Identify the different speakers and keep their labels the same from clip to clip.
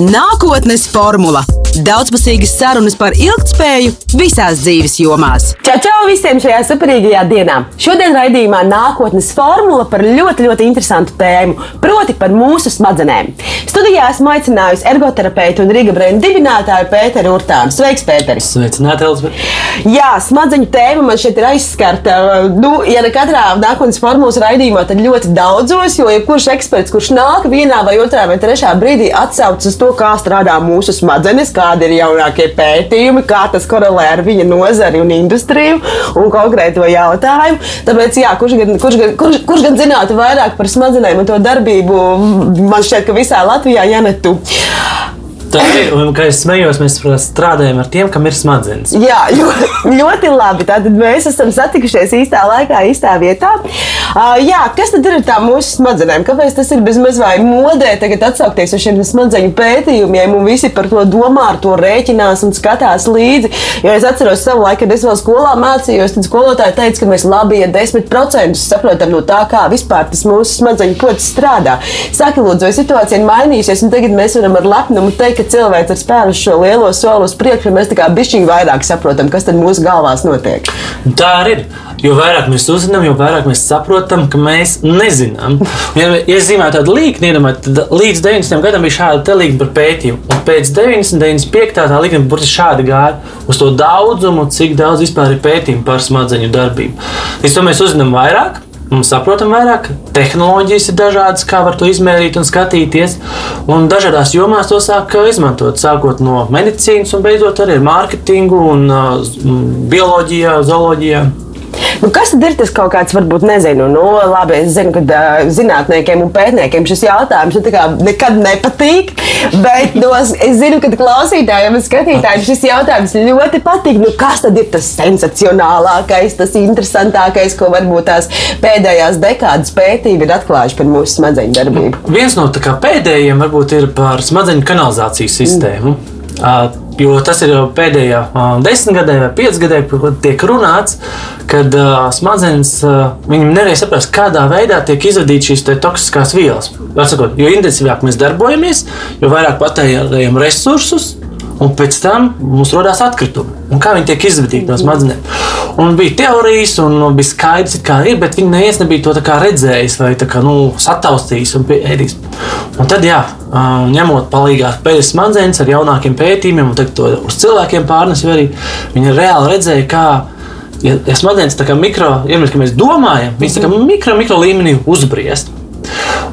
Speaker 1: Nākotnes formula - daudzpusīgas sarunas par ilgspēju visās dzīves jomās.
Speaker 2: Čau, čau visiem šajā superīgajā dienā! Šodien raidījumā nākotnes formula par ļoti, ļoti interesantu tēmu, proti par mūsu smadzenēm. Studijā esmu aicinājusi ergoterapeitu un Riga Brēna dibinātāju Pēteru Urtānu. Sveiks, Pēteris!
Speaker 3: Sveicināti, Elizabete!
Speaker 2: Jā, smadzeņu tēma man šeit ir aizskarta. Nu, ja ne katrā nākotnes formulas raidījumā, tad ļoti daudzos, jo jebkurš eksperts, kurš nāk vienā vai otrā vai trešā brīdī atsaucas uz to, kā strādā mūsu smadzenes, kādi ir jaunākie pētījumi, kā tas korelē ar viņa nozari un industriju un konkrēto jautājumu. Tāpēc, jā, kurš, gan, kurš, gan, kurš, kurš gan zinātu vairāk par smadzenēm un to darbību, man šķiet, ka visā Latvijā, ja ne tu.
Speaker 3: Un, kā es smējos, mēs strādājam ar tiem, kam ir smadzenes.
Speaker 2: Jā, ļoti, labi. Tātad mēs esam satikušies īstā laikā, īstā vietā. Uh, jā, kas tad ir tā mūsu smadzenēm? Kāpēc tas ir bezmaz vai modē tagad atsaukties uz šiem smadzeņu pētījumiem un visi par to domā, ar to rēķinās un skatās līdzi? Jo es atceros savu laiku, kad es vēl skolā mācījos, tad skolotāji teica, ka mēs labi ja 10% saprotam no tā, kā vispār tas mūsu smadzeņu pocis strādā. Saki, lūdzu, vai situācija ir mainījusies, un tagad mēs varam ar lepnumu teikt, ka cilvēks ir spēris šo lielo soli uz priekšu, mēs tā kā bišķiņi vairāk saprotam, kas tad mūsu galvās notiek.
Speaker 3: Tā arī ir. Jo vairāk mēs uzzinām, jo vairāk mēs saprotam, ka mēs nezinām. Ja, ja es zīmēju tādu līniju, tad līdz 90. gadam bija šāda līnija par pētījumu. Un pēc 90, 95. tā līnija burtiski šādi gāja uz to daudzumu, cik daudz vispār ir pētījumu par smadzeņu darbību. Līdz to mēs uzzinām vairāk. Mums saprotam vairāk, tehnoloģijas ir dažādas, kā var to izmērīt un skatīties. Un dažādās jomās to sāk izmantot, sākot no medicīnas un beidzot arī ar mārketingu un uh, bioloģijā, zooloģijā.
Speaker 2: Nu, kas tad ir tas kaut kāds, varbūt nezinu, nu, labi, es zinu, ka uh, zinātniekiem un pētniekiem šis jautājums nu, nekad nepatīk, bet no, es zinu, ka klausītājiem un skatītājiem šis jautājums ļoti patīk. Nu, kas tad ir tas sensacionālākais, tas interesantākais, ko varbūt tās pēdējās dekādas pētījumi ir atklājuši par mūsu smadzeņu darbību?
Speaker 3: Viens no pēdējiem varbūt ir par smadzeņu kanalizācijas sistēmu. Mm. Jo tas ir pēdējā desmitgadē vai piecgadē, kad tiek runāts, kad smadzenes viņam nevarēja saprast, kādā veidā tiek izvadītas šīs toksiskās vielas. Sakot, jo intensīvāk mēs darbojamies, jo vairāk patērējam resursus, un pēc tam mums radās atkritumi. Un kā viņi tiek izvadīti no smadzenēm? Un bija teorijas, un bija skaidrs, kā ir, bet viņi neviens nebija to redzējis vai kā, nu, sataustījis un ēdis. Un tad, jā, ņemot palīdzīgā pēdas smadzenes ar jaunākiem pētījumiem, un to uz cilvēkiem pārnesu, arī viņi reāli redzēja, kā ja, ja smadzenes tā kā mikro, ja mēs domājam, viņas tā kā mikro, mikro līmenī uzbriest.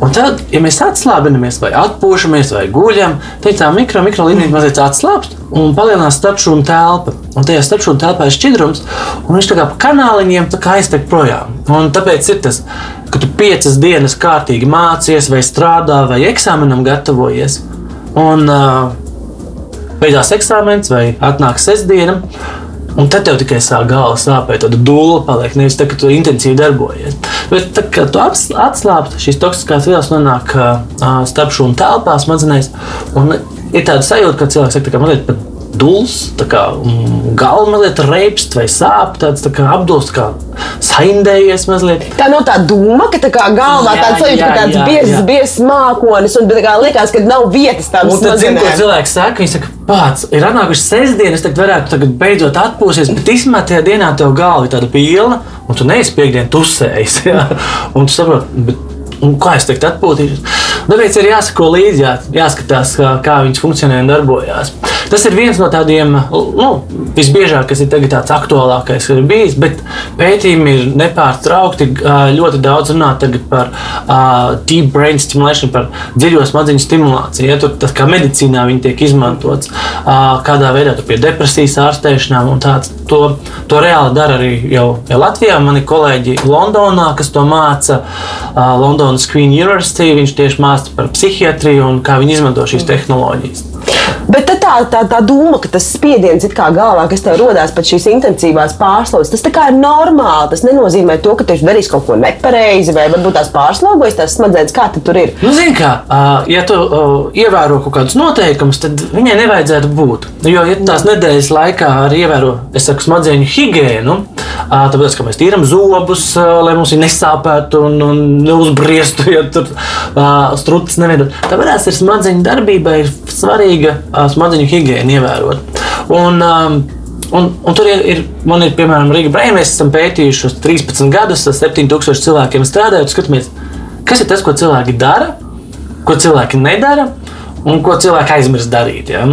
Speaker 3: Un tad, ja mēs atslābinamies, vai atpūšamies, vai guļam, tad tā mikro, mikro līnija mazliet atslābst un palielinās starpšūnu telpa. Un tajā starpšūnu telpā ir šķidrums, un viņš tā kā pa kanāliņiem kā aiztek projām. Un tāpēc ir tas, ka tu piecas dienas kārtīgi mācies, vai strādā, vai eksāmenam gatavojies. Un uh, beidzās eksāmens, vai atnāk sestdiena. Un tad tev tikai sāk galva sāpēt, tad dūle paliek. Nevis tā, ka tu intensīvi darbojies. Bet, tā, kad tu atslābsti, šīs toksiskās vielas nonāk uh, starp šūnu telpā, smadzenēs. Un ir tāda sajūta, ka cilvēks saka, ka mazliet pat dūls, kā mm, galva mazliet reibst vai sāp, tāds tā kā apdulst, kā saindējies mazliet.
Speaker 2: Tā nav tā doma, ka tā kā galvā jā, tāds sajūta, ka tāds biezs, biezs mākonis, un kā liekas, ka nav vietas tam
Speaker 3: smadzenēm. Un tad, ko cilvēks saka, viņš saka, pats ir atnākuši sestdienas, tad varētu tagad beidzot atpūsties, bet īstenībā tajā dienā tev galva ir tāda pilna, un tu neesi piekdien tusējis, jā, un tu saproti, bet Un kā es teiktu, atpūtīšos. Tāpēc ir jāsako līdzi, jā, jāskatās, kā, viņas funkcionē un darbojas. Tas ir viens no tādiem nu, visbiežāk, kas ir tāds aktuālākais, kas ir bijis. Bet pētījumi ir nepārtraukti. Ļoti daudz runā par uh, deep brain stimulation, par dziļo smadzeņu stimulāciju. Ja, tur, tas kā medicīnā viņi tiek izmantots, uh, kādā veidā pie depresijas ārstēšanām tāds. To, to reāli dara arī jau, jau Latvijā. Mani kolēģi Londonā, kas to māca, uh, Londonas Queen University, viņš tieši māca par psihiatriju un kā viņi izmanto šīs tehnoloģijas.
Speaker 2: Bet tad tā, tā, tā doma, ka tas spiediens ir kā galvā, kas tev rodas pēc šīs intensīvās pārslodzes, tas ir normāli. Tas nenozīmē to, ka tu darīsi kaut ko nepareizi vai varbūt tās pārslogojas tās smadzenes, kā tur ir.
Speaker 3: Nu, zini, kā, ja tu ievēro kaut kādus noteikumus, tad viņai nevajadzētu būt. Jo, ja tās nedēļas laikā arī ievēro, es saku, smadzeņu higiēnu, tāpēc, ka mēs tīram zobus, lai mums viņi nesāpētu un, un neuzbriestu, ja tur strucis nevienot. Tāpēc ir smadzeņu darbībai svarīga smadzeņu higiēna ievērot. Un, um, Un, un tur ir, ir, man ir, piemēram, Rīga Brīsīs. Mēs esam pētījuši 13 gadus, ar 7000 cilvēkiem strādājot. Skatāmies, kas ir tas, ko cilvēki dara, ko cilvēki nedara un ko cilvēki aizmirst darīt. Ja?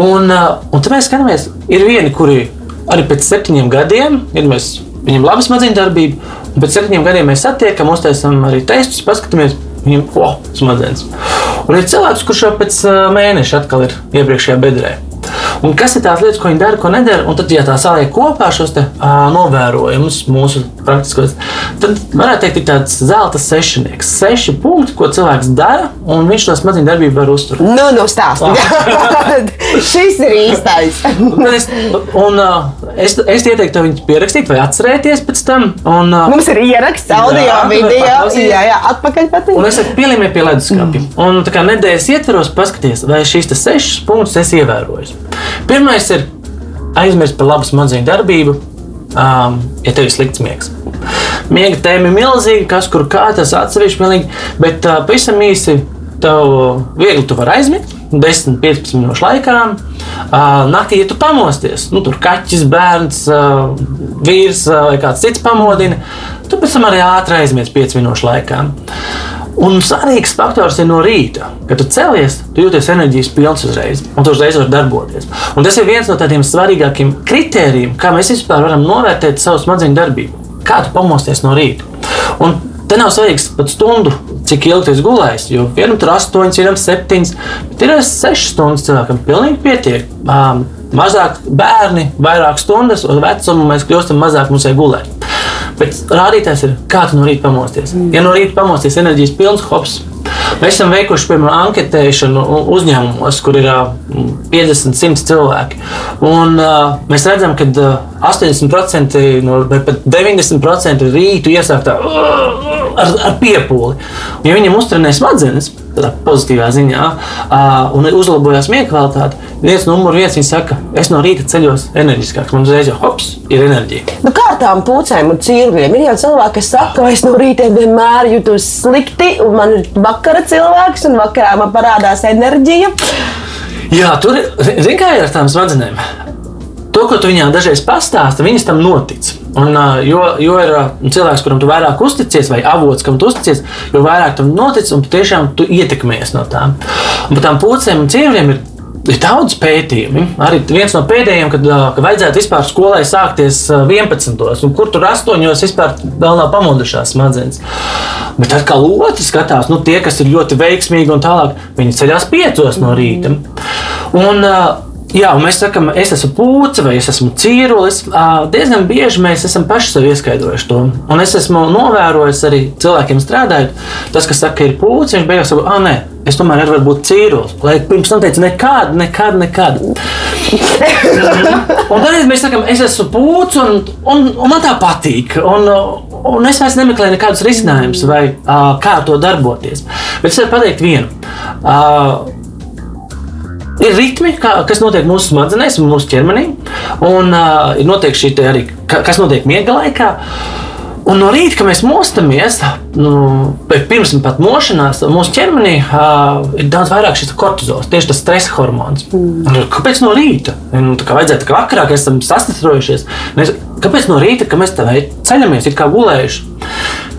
Speaker 3: Un, un tad mēs skatāmies, ir vieni, kuri arī pēc septiņiem gadiem, ir mēs, viņiem laba smadzeņu darbība, un pēc septiņiem gadiem mēs satiekam, uztaisām arī testus, paskatāmies, viņiem, oh, smadzenes. Un ir cilvēks, kurš jau pēc mēneša atkal ir iepriekšējā bedrē. Un kas ir tās lietas, ko viņi dara, ko nedara? Un tad, ja tā saliek kopā šos te, uh, novērojumus, mūsu praktiskos, tad varētu teikt, ir tāds zelta sešnieks. Seši punkti, ko cilvēks dara, un viņš to smadzeņu darbību var uzturēt.
Speaker 2: Nu, nu stāstiet. Šis ir īstais.
Speaker 3: es, un, uh, es, es ieteiktu viņus pierakstīt vai atcerēties pēc tam. Un, uh,
Speaker 2: Mums ir ieraksts, audio, jā, video. Jā, jā, atpakaļ patīk.
Speaker 3: Un es pielīmēju pie leduskapja. Mm. Un tā kā nedēļas ietveros paskaties, vai šīs sešas punktus es ievēroju. Pirmais ir aizmirst par labu smadzeņu darbību, um, ja tev ir slikts miegs. Miega tēma ir milzīga, kas kur kā tas atsevišķi, pilnīgi, bet uh, pavisam īsi tev viegli tu vari aizmigt. 10, 15 minūšu laikā. Uh, naktī, ja tu pamosties, nu, tur kaķis, bērns, uh, vīrs uh, vai kāds cits pamodina, tu pēc tam arī ātri aizmies 5 minūšu laikā. Un svarīgs faktors ir no rīta. Kad tu celies, tu jūties enerģijas pilns uzreiz, un tu uzreiz vari darboties. Un tas ir viens no tādiem svarīgākiem kritērijiem, kā mēs vispār varam novērtēt savu smadzeņu darbību. Kā tu pamosties no rīta? Un te nav svarīgs pat stundu, cik ilgi tu gulēji. Jo vienam tur 8, vienam 7, bet ir 6 stundas cilvēkam. Pilnīgi pietiek. Um, mazāk bērni, vairāk stundas, un vecumā mēs kļūstam mazāk mums vajag gulēt. Bet rādītājs ir, kā tu no rīta pamosties. Mm. Ja no rīta pamosties enerģijas pilns, hops. Mēs esam veikuši, piemēram, anketēšanu uzņēmumos, kur ir 50, 100 cilvēki. Un, uh, mēs redzam, ka uh, 80% no, vai pat 90% rītu iesāktā uh, ar, ar piepūli. Ja viņam uztrenē smadzenes, tādā pozitīvā ziņā, uh, un uzlabojās miega kvalitāte, viens numur viens viņa saka, es no rīta ceļos enerģiskāks. Man uzreiz jau hops, ir enerģija.
Speaker 2: Nu, kā tām pucēm un cirviem? Ir jau cilvēki, kas saka, ka es no rīta vienmēr jūtos slikti, un man ir vakara cilvēks, un vakarā man parādās enerģija.
Speaker 3: Jā, tur ir, zin, kā ar tām smadzenēm. To, ko tu viņām dažreiz pastāsti, viņas tam notic. Un, jo, jo ir cilvēks, kuram tu vairāk uzticies, vai avots, kam tu uzticies, jo vairāk tam notic, un tu tiešām tu ietekmējies no tām. Un par tām pucēm un cirviem ir ir daudz pētījumu. Arī viens no pēdējiem, kad, kad vajadzētu vispār skolai sākties 11. un kur tur 8. vispār vēl nav pamodušās smadzenes. Bet atkal otrs skatās, nu, tie, kas ir ļoti veiksmīgi un tālāk, viņi ceļās 5 no rīta. Un, Jā, un mēs sakām, es esmu pūce vai es esmu cīrulis. Diezgan bieži mēs esam paši sev ieskaidrojuši to. Un es esmu novērojis arī cilvēkiem strādājot. Tas, kas saka, ir pūce, viņš beigās saka, ah, nē, es tomēr varu būt cīrulis. Lai pirms tam teica, nekad, nekad, nekad. un tad mēs sakām, es esmu pūce un, un, un man tā patīk. Un, un es vairs nemeklēju nekādus risinājumus vai uh, kā to darboties. Bet es varu pateikt vienu. Uh, Ir ritmi, kā, kas notiek mūsu smadzenēs, mūsu ķermenī, un uh, ir notiek šī arī, kas notiek miega laikā. Un no rīta, kad mēs mostamies, nu, pirms pat mošanās, mūsu ķermenī uh, ir daudz vairāk šis kortizols, tieši tas stresa hormons. Mm. Kāpēc no rīta? Nu, kā vajadzētu, ka vakarā, kad esam sastarojušies, mēs, kāpēc no rīta, kad mēs tā ceļamies, ir kā gulējuši?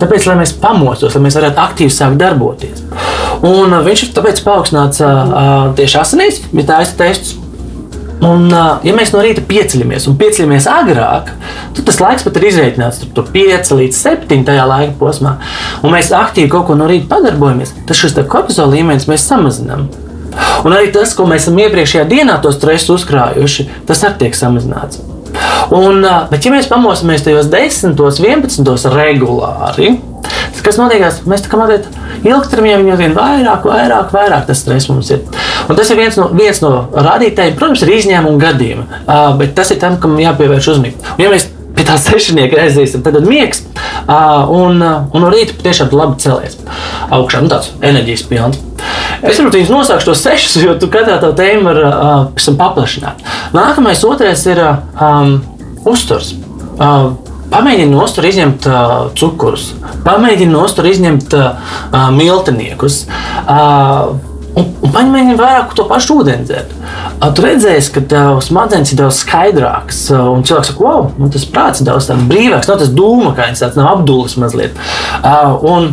Speaker 3: Tāpēc, lai mēs pamostos, lai mēs varētu aktīvi sākt darboties. Un uh, viņš ir tāpēc paaugstināts uh, uh, tieši asinīs, ja tā ir tests. Un, ja mēs no rīta pieceļamies un pieceļamies agrāk, tad tas laiks pat ir izreikināts. Tur, tur 5 līdz 7 tajā laika posmā. Un mēs aktīvi kaut ko no rīta padarbojamies, tad šis kortizola līmenis mēs samazinām. Un arī tas, ko mēs esam iepriekšējā dienā to stresu uzkrājuši, tas arī tiek samazināts. Un, bet, ja mēs pamosimies tajos 10, 11 regulāri, kas notiek? Mēs tā kā mazliet ilgtermiņā viņu vien vairāk, vairāk, vairāk tas stress mums ir. Un tas ir viens no, viens no rādītājiem, protams, ir izņēmuma gadījumi, uh, bet tas ir tam, kam jāpievērš uzmanība. Ja mēs pie tā sešnieka aiziesim, tad ir miegs, uh, un, un no rīta tiešām labi celies augšā, nu tāds enerģijas pilns. Es varbūt viņus nosaucu tos sešus, jo tu katrā tā tēma var uh, paplašināt. Nākamais, otrais ir um, uzturs. Uh, Pamēģini no uztura izņemt uh, cukurus, pamēģini no uztura izņemt uh, milteniekus. Uh, Un, un paņēmi vairāk to pašu ūdeni dzert. Tu redzēsi, ka tev smadzenes ir daudz skaidrākas. Un cilvēks saka, wow, man tas prāts ir daudz brīvāks, nav tas dūmakains, tāds nav apdulis mazliet. Un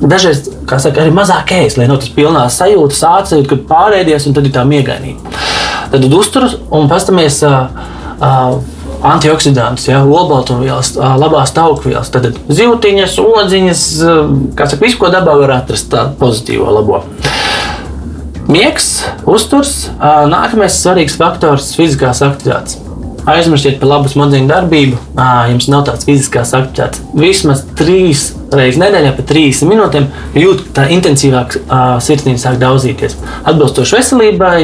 Speaker 3: dažreiz, kā saka, arī mazāk ēst, lai nav tas pilnā sajūta, sācējot, kad pārēdies un tad ir tā miegainība. Tad uzturas un pastamies. Uh, uh, antioksidantus, ja, olbaltumvielas, labās taukvielas, tad zīltiņas, odziņas, kā saka, visu, ko dabā var atrast tādu pozitīvo labo. Miegs, uzturs, nākamais svarīgs faktors - fiziskās aktivitātes. Aizmirstiet par labu smadzeņu darbību. Jums nav tāds fiziskās aktivitātes. Vismaz trīs reizes nedēļā, pa 30 minūtēm, jūt, ka tā intensīvāk sirsnība sāk daudzīties. Atbilstoši veselībai,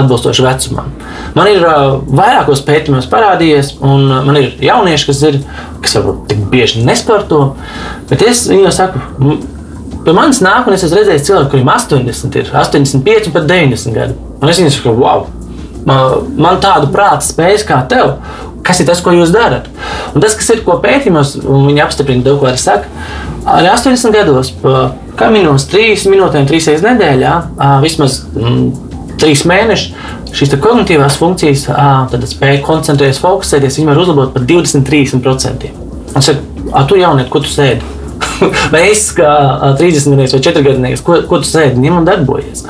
Speaker 3: atbilstoši vecumam. Man ir vairākos pētījumos parādījies, un man ir jaunieši, kas ir, kas varbūt tik bieži nesporto, bet es viņiem saku, Pie manis nāk, un es esmu redzējis cilvēku, kuriem 80, ir 85, pat 90 gadi. Un es viņiem saku, wow, man tādu prāta spējas kā tev. Kas ir tas, ko jūs darat? Un tas, kas ir ko pētījumos, viņi apstiprina to, ko arī saka, arī 80 gados, kaminos, 3 minūtēm, 3 reizes nedēļā, vismaz mm, 3 mēnešus, šīs kognitīvās funkcijas, tad spēja koncentrēties, fokusēties, viņi var uzlabot par 20-30%. Un saka, tu jauniet, ko tu sēdi? es kā 30 gadnieks vai 4 gadnieks, ko, ko tu sēdi, ņem un darbojies.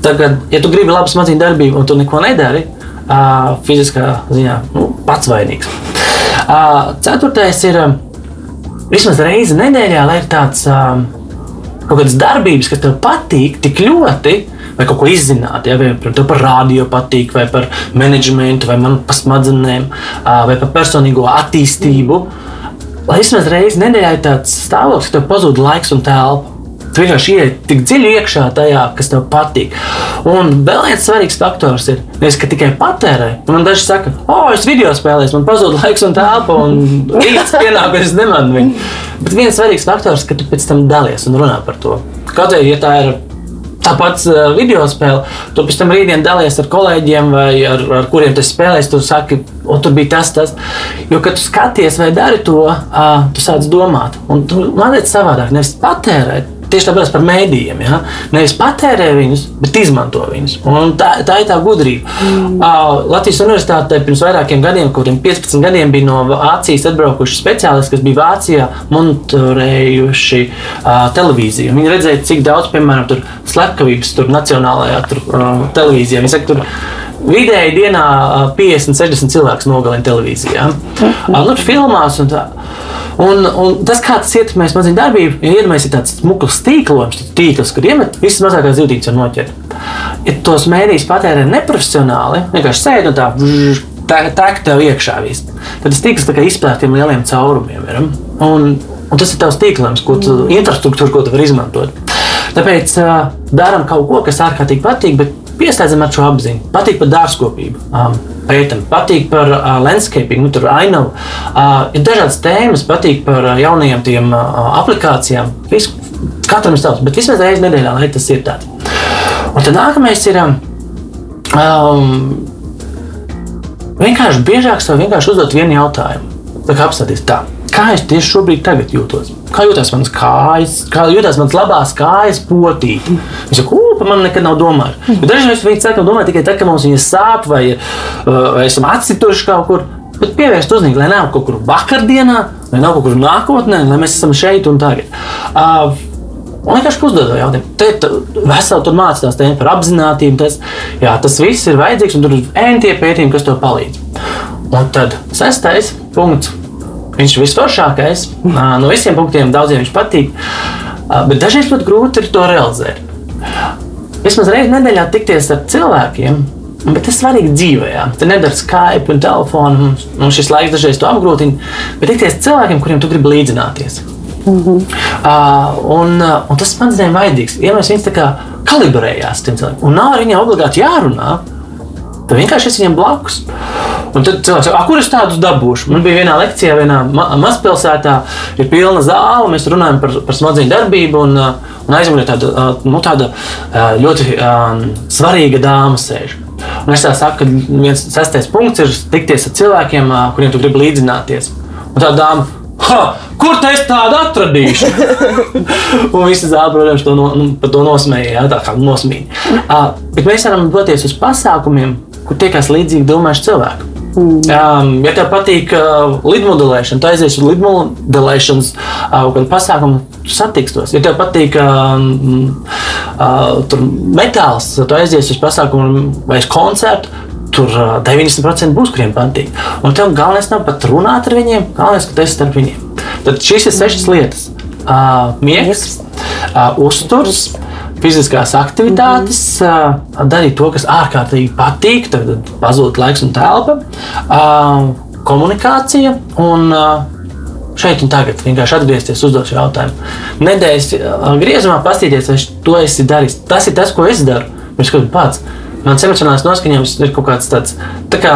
Speaker 3: Tagad, ja tu gribi labu smadzeņu darbību un tu neko nedari, uh, fiziskā ziņā nu, pats vainīgs. Uh, ceturtais ir uh, vismaz reizi nedēļā, lai ir tāds uh, kaut kādas darbības, kas tev patīk tik ļoti. Vai kaut ko izzināt, ja, par, par radio patīk, vai par menedžmentu, vai par smadzenēm, vai par personīgo attīstību. Lai vismaz reizi nedēļā ir tāds stāvoklis, ka tev pazūd laiks un telpa. Tu vienkārši ienāc tik dziļi iekšā tajā, kas tev patīk. Un vēl viens svarīgs faktors ir, nevis, ka tikai patērē. Man daži saka, o, es video spēlēju, man pazūd laiks un telpa, un rīts pienāk, es nemanu viņu. Bet viens svarīgs faktors, ka tu pēc tam dalies un runā par to. Kaut arī, ja tā ir Tāpat uh, video spēle, tu pēc tam rītdien dalies ar kolēģiem, vai ar, ar kuriem tu spēlēsi. Tu saki, o, tur bija tas, tas. Jo, kad tu skaties vai dari to, uh, tu sāc domāt. Un tu mazliet savādāk, nevis patērēt Tieši tāpēc par mēdījiem. Ja? Nevis patērē viņus, bet izmanto viņus. Un tā, tā ir tā gudrība. Mm. Uh, Latvijas universitātē pirms vairākiem gadiem, kaut kādiem 15 gadiem, bija no Vācijas atbraukuši speciālisti, kas bija Vācijā monitorējuši uh, televīziju. Viņi redzēja, cik daudz, piemēram, tur slepkavības tur nacionālajā tur, uh, televīzijā. Viņi saka, tur, Vidēji dienā 50, 60 cilvēku nogalina televīzijā. Mm -hmm. Nu, filmās un tā. Un, un tas, kā tas ietekmē smadzeņu darbību, ja iedomājamies, ir tāds smukls tīklojums, tīkls, kur iemet visas mazākās zīlītes var noķert. Ja tos mēdījus patērē neprofesionāli, vienkārši sēž un tā. Tā, tā ir tev iekšā viss. Tad tas tīkls izplēst tiem lieliem caurumiem. Ir. Un, un tas ir tavs tīklājums, ko tu, infrastruktūra, ko tu vari izmantot. Tāpēc uh, darām kaut ko, kas ārkārtīgi patīk, bet pieslēdzam ar šo apziņu. Patīk par dārzkopību, um, pētam, patīk par uh, landscaping, nu, tur ainavu. Uh, ir dažādas tēmas, patīk par uh, jaunajām tiem uh, aplikācijām. Visu, katram ir savs, bet vismaz reizes nedēļā, lai tas ir tāds. Un tad nākamais ir. Um, vienkārši biežāk sev vienkārši uzdot vienu jautājumu. Tā kā apstāties tā, kā es tieši šobrīd jūtos? Kā jūtas manas kājas, kā jūtas manas labās kājas, potīt. Viņš saka, ugh, par mani nekad nav domājis. Bet dažreiz viņi saka, domā tikai tad, kad mums viņas sāp vai, uh, vai esam atcituši kaut kur. Bet pievērst uzmanību, lai nav kaut kur vakardienā, lai nav kaut kur nākotnē, lai mēs esam šeit un tagad. Uh, Un vienkārši uzdod jautājumu. Te veseli tur mācās tēmu par apziņotību. Tas, jā, tas viss ir vajadzīgs, un tur ir ēntie pētījumi, kas to palīdz. Un tad sestais punkts Viņš ir visforšākais. No visiem punktiem daudziem viņš patīk. Bet dažreiz pat grūti ir to realizēt. Vismaz reizē nedēļā tikties ar cilvēkiem, Bet tas ir svarīgi dzīvē. Jā. Tu nedari Skype un telefonu, un šis laiks dažreiz to apgrūtina. Bet tikties cilvēkiem, kuriem tu gribi līdzināties. Mm -hmm. uh, un, un tas man zināmā vajadzīgs. Ja mēs viņus tā kā cilvēkiem. Un nav ar viņiem obligāti jārunā. Tu vienkārši esi viņam blakus. Un tad cilvēks saka, kur es tādus dabūšu? Man bija vienā lekcijā, vienā ma mazpilsētā, ir pilna zāle, mēs runājam par, par smadzeņu darbību. Un, uh, un aizmugurē tāda, uh, nu, tāda uh, ļoti um, svarīga dāma sēž. Un es tā saku, ka viens sastais punkts ir tikties ar cilvēkiem, kuriem tu gribi līdzināties. Un tā dāma, ha, kur te es tādu atradīšu? un visi zāle, protams, to, no, nu, to nosmēja, jā, tā kā nosmīja. Uh, bet mēs varam doties uz pasākumiem, kur tiekās līdzīgi domājuši cilvēki. Mm. Um, ja tev patīk uh, lidmodelēšana, tad aizies uz lidmodelēšanas uh, pasākumu, satikstos. Ja tev patīk uh, uh, metāls, tad aizies uz pasākumu vai uz koncertu. Tur uh, 90% būs, kuriem patīk. Un tev galvenais nav pat runāt ar viņiem, galvenais, ka tu esi starp viņiem. Tad šīs ir sešas lietas. Uh, miegs, uh, uzturs, fiziskās aktivitātes, mm. darīt to, kas ārkārtīgi patīk, tad pazūd laiks un telpa, komunikācija un šeit un tagad vienkārši atgriezties, uzdot jautājumu. Nedēļas griezumā paskatīties, vai to esi darījis. Tas ir tas, ko es daru. Es skatos pats. Mans emocionālais noskaņojums ir kaut kāds tāds, tā kā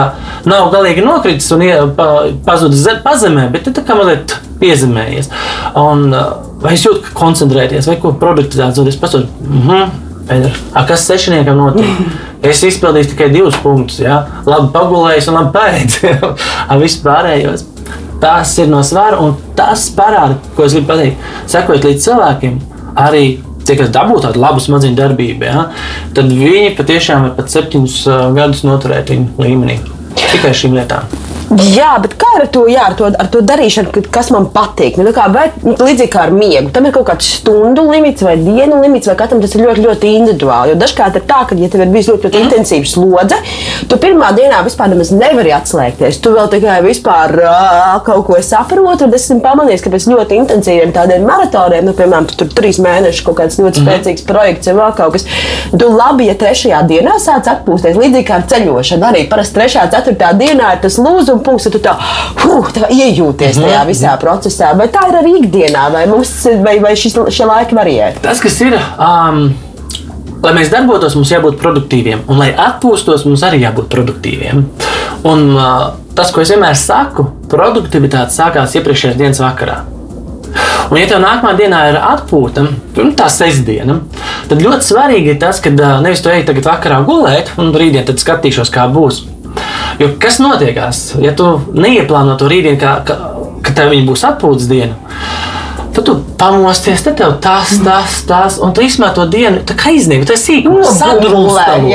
Speaker 3: nav galīgi nokritis un pa, pazudis pazemē, bet tā kā mazliet piezemējies. Un, vai es jūtu, ka koncentrēties, vai ko produktivitāte zudis, pasūtu. Mm -hmm. Pēdēr, kas sešniekam notiek? Es izpildīju tikai divus punktus. Ja? Labi pagulējis un labi pēdējis. Viss pārējos. Tas ir no svara, un tas parāda, ko es gribu pateikt. Sekojot līdz cilvēkiem, arī cik es dabūju tādu labu smadzeņu darbību, ja, tad viņi patiešām var pat septiņus gadus noturēt viņu līmenī tikai šīm lietām.
Speaker 2: Jā, bet kā ar to, jā, ar to, ar to darīšanu, kas man patīk? Nu, kā, vai, nu, līdzīgi kā ar miegu, tam ir kaut kāds stundu limits vai dienu limits, vai katram tas ir ļoti, ļoti individuāli. Jo dažkārt ir tā, ka, ja tev ir bijis ļoti, ļoti mm. intensīva slodze, tu pirmā dienā vispār nemaz nevari atslēgties. Tu vēl tikai vispār uh, kaut ko saproti, un es esmu pamanījis, ka pēc ļoti intensīviem tādiem maratoniem, nu, piemēram, tu tur trīs mēnešus kaut kāds ļoti mm. spēcīgs projekts vai vēl kaut kas, tu labi, ja trešajā dienā sāc atpūsties, līdzīgi kā ar ceļošanu. Arī parasti trešā, ceturtā dienā ir tas lūzums punkts, tu tā, huh, tā iejūties tajā mhm. visā procesā. Vai tā ir arī ikdienā, vai, mums, vai, vai šis, šie laiki varēja?
Speaker 3: Tas, kas ir. Um... Lai mēs darbotos, mums jābūt produktīviem, un lai atpūstos, mums arī jābūt produktīviem. Un, uh, tas, ko es vienmēr saku, produktivitāte sākās iepriekšējās dienas vakarā. Un, ja tev nākamā dienā ir atpūta, nu, tā sestdiena, tad ļoti svarīgi ir tas, ka nevis tu ej tagad vakarā gulēt, un rītdien skatīšos, kā būs. Jo kas notiekās, ja tu neieplāno to rītdienu, kā, ka, ka tev būs atpūtas diena? Tad tu pamosties, tad tev tas, tas, tas, un tu izsmēji to dienu, tā kā izniegt, tas ir sadrumstalot.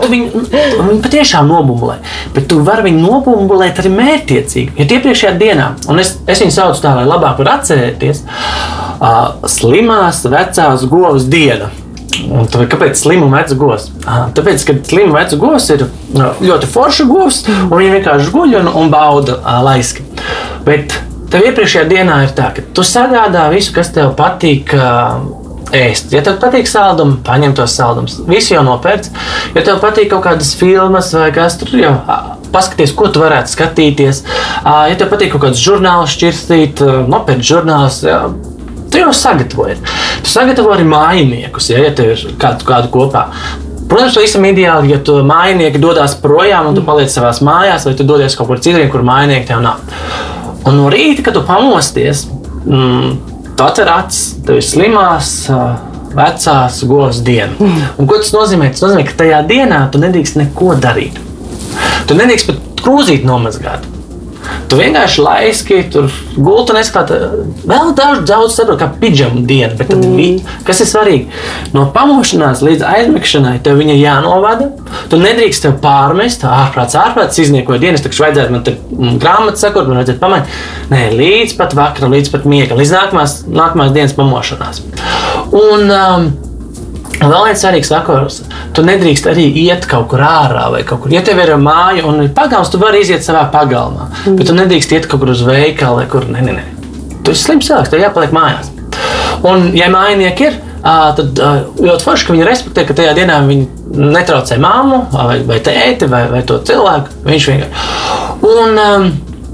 Speaker 3: Tu viņu, viņu patiešām nobumbulē, bet tu vari viņu nobumbulēt arī mērķiecīgi. Ja iepriekšējā dienā, un es, es viņu saucu tā, lai labāk var atcerēties, uh, slimās vecās govs diena. Un tad, kāpēc slimu vecs govs? Tāpēc, ka slimu vecs govs ir ļoti forša govs, un viņi vienkārši guļ un, un bauda laiski. Bet tev iepriekšējā dienā ir tā, ka tu sagādā visu, kas tev patīk. Ēst. Ja tev patīk saldumi, paņem tos saldumus. Visu jau nopērts. Ja tev patīk kaut kādas filmas vai kas tur jau paskaties, ko tu varētu skatīties. Ja tev patīk kaut kāds žurnāls, šķirstīt, nopērts žurnāls, Tu jau sagatavoji. Tu sagatavo arī mājiniekus, ja, ja tev ir kādu, kādu kopā. Protams, visam ideāli, ja tu mājinieki dodas projām un tu paliec savā mājās, vai tu dodies kaut kur citur, kur mājinieki tev nav. Un no rīta, kad tu pamosties, mm, tu atver acis, tev ir slimās. Vecās govs diena. Un ko tas nozīmē? Tas nozīmē, ka tajā dienā tu nedrīkst neko darīt. Tu nedrīkst pat krūzīt nomazgāt. Tu vienkārši laiski tur gultu neskatā. Vēl daudz, daudz saprot, kā pidžama diena. Bet tad, mm. kas ir svarīgi? No pamošanās līdz aizmigšanai tev viņa jānovada. Tu nedrīkst tev pārmest, ārprāts, ārprāts izniekoja dienas, taču vajadzētu man te mm, grāmatu sakot, man vajadzētu pamanīt. Nē, līdz pat vakaram, līdz pat miegam, līdz nākamās, nākamās dienas pamošanās. Un, um, Un vēl viens svarīgs vakars. Tu nedrīkst arī iet kaut kur ārā vai kaut kur. Ja tev ir māja un ir pagalms, tu vari iziet savā pagalmā. Mm. Bet tu nedrīkst iet kaut kur uz veikalu kur. Nē, nē, nē. Tu esi slims cilvēks, tev jāpaliek mājās. Un, ja mājinieki ir, tad ļoti forši, ka viņi respektē, ka tajā dienā viņi netraucē māmu vai, vai tēti vai, vai to cilvēku. Viņš vienkārši. Un um,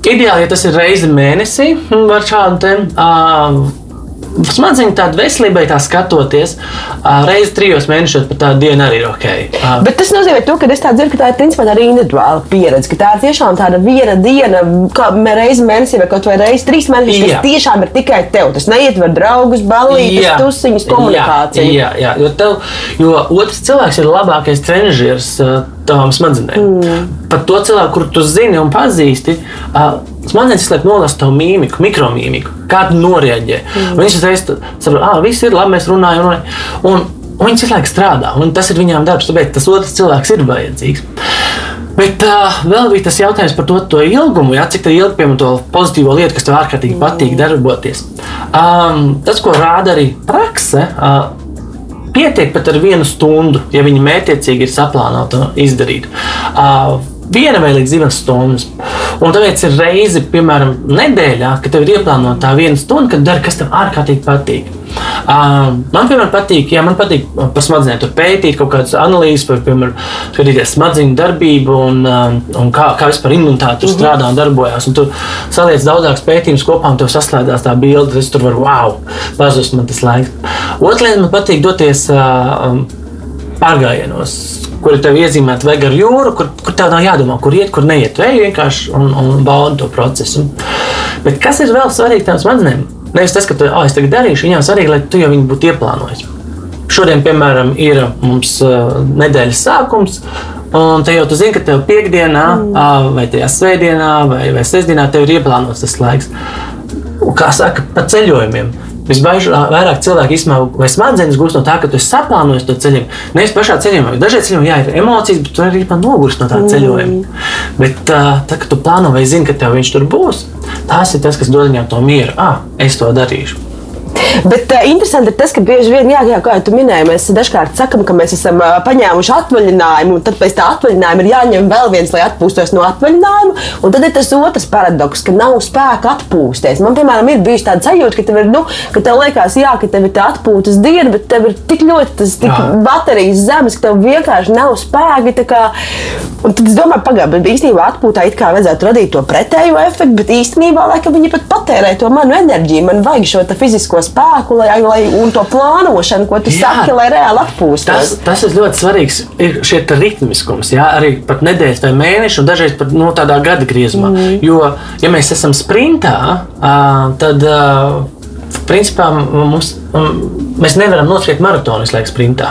Speaker 3: ideāli, ja tas ir reizi mēnesī, var šādu te. Smadzeņu tādu veselībai tā skatoties, reizes trijos mēnešos pat tāda diena arī ir ok.
Speaker 2: Bet tas nozīmē, to, ka es tā dzirdu, ka tā ir principā tāda individuāla pieredze, ka tā ir tiešām tāda viena diena, kā reizi mēnesī vai kaut vai reizi trīs mēnešus,
Speaker 3: Jā.
Speaker 2: kas tiešām ir tikai tev. Tas neietver draugus, ballītes, tusiņus, komunikāciju.
Speaker 3: Jā, jā, jā jo, tev, jo otrs cilvēks ir labākais trenižers uh, tavām smadzenēm. Mm. Pat to cilvēku, kuru tu zini un pazīsti, uh, smadzenes laiku nolasa tavu mīmiku, mikromīmiku, kā tu noreaģē. Mm. Viņš uzreiz saprot, ah, viss ir labi, mēs runājam. runājam. Un, un viņš visu laiku strādā, un tas ir viņām darbs, tāpēc tas otrs cilvēks ir vajadzīgs. Bet uh, vēl bija tas jautājums par to, to ilgumu, ja, cik tā ilgi piemēram to pozitīvo lietu, kas tev ārkārtīgi patīk darboties. Um, tas, ko rāda arī prakse, uh, pietiek pat ar vienu stundu, ja viņi mētiecīgi ir saplānoti to izdarīt. Uh, Viena vai līdz divas stundas. Un tāpēc ir reize, piemēram, nedēļā, kad tev ir ieplānota tā viena stunda, kad dari, kas tev ārkārtīgi patīk. Uh, man, piemēram, patīk, jā, man patīk par smadzenēm tur pētīt kaut kādas analīzes, par, piemēram, skatīties smadzeņu darbību un, um, un kā, kā vispār imunitāte tur strādā un darbojas. Un tu saliec daudzākus pētījumus kopā un tev saslēdzās tā bilde, es tur varu, wow, pazust man tas laiks. Lieta man patīk doties uh, pārgājienos, kur tev iezīmēta vega ar jūru, kur, kur tev nav jādomā, kur iet, kur neiet. Vai vienkārši un, un baudi to procesu. Bet kas ir vēl svarīgi tām smadzenēm? Nevis tas, ka tu, oh, es tagad darīšu, viņām svarīgi, lai tu jau viņu būtu ieplānojis. Šodien, piemēram, ir mums uh, nedēļas sākums. Un te jau tu zini, ka tev piekdienā, mm. vai tajā svētdienā, vai, vai sestdienā tev ir ieplānots tas laiks. Un, kā saka, pa ceļojumiem. Visvairāk cilvēku izsmalcināja, vai smadzenes gūst no tā, ka tu esi saplānojis to ceļojumu. Nevis pašā ceļojumā, dažreiz ceļojumā jā, ir emocijas, bet tu arī nogurst no tā ceļojuma. Bet tā, tā, ka tu plāno vai zini, ka tev viņš tur būs, tas ir tas, kas dod viņam to mieru. Ah, es to darīšu.
Speaker 2: Bet uh, interesanti ir tas, ka bieži vien, jā, jā, kā jūs minējāt, mēs dažkārt sakām, ka mēs esam uh, paņēmuši atvaļinājumu, un tad pēc tā atvaļinājuma ir jāņem vēl viens, lai atpūstos no atvaļinājuma. Un tad ir tas otrs paradoks, ka nav spēka atpūsties. Man, piemēram, ir bijusi tāda sajūta, ka tev ir, nu, ka tev liekas, jā, ka tev ir tā atpūtas diena, bet tev ir tik ļoti tas tik
Speaker 3: Jā.
Speaker 2: baterijas zemes, ka tev vienkārši nav spēki. tā Kā, un tad es domāju, pagaidi, bet īstenībā atpūtā it kā vajadzētu radīt to pretējo efektu, bet īstenībā laikam viņi pat patērē to manu enerģiju. Man vajag šo fizisko spēku lai, lai, un to plānošanu, ko tu
Speaker 3: Jā.
Speaker 2: saki, lai reāli atpūstos.
Speaker 3: Tas, tas ir ļoti svarīgs. Ir šie ritmiskums, jā, arī pat nedēļas vai mēneša, un dažreiz pat no tādā gada griezumā. Mm. Jo, ja mēs esam sprintā, tad principā mums, mēs nevaram noskriet maratonu visu laiku sprintā.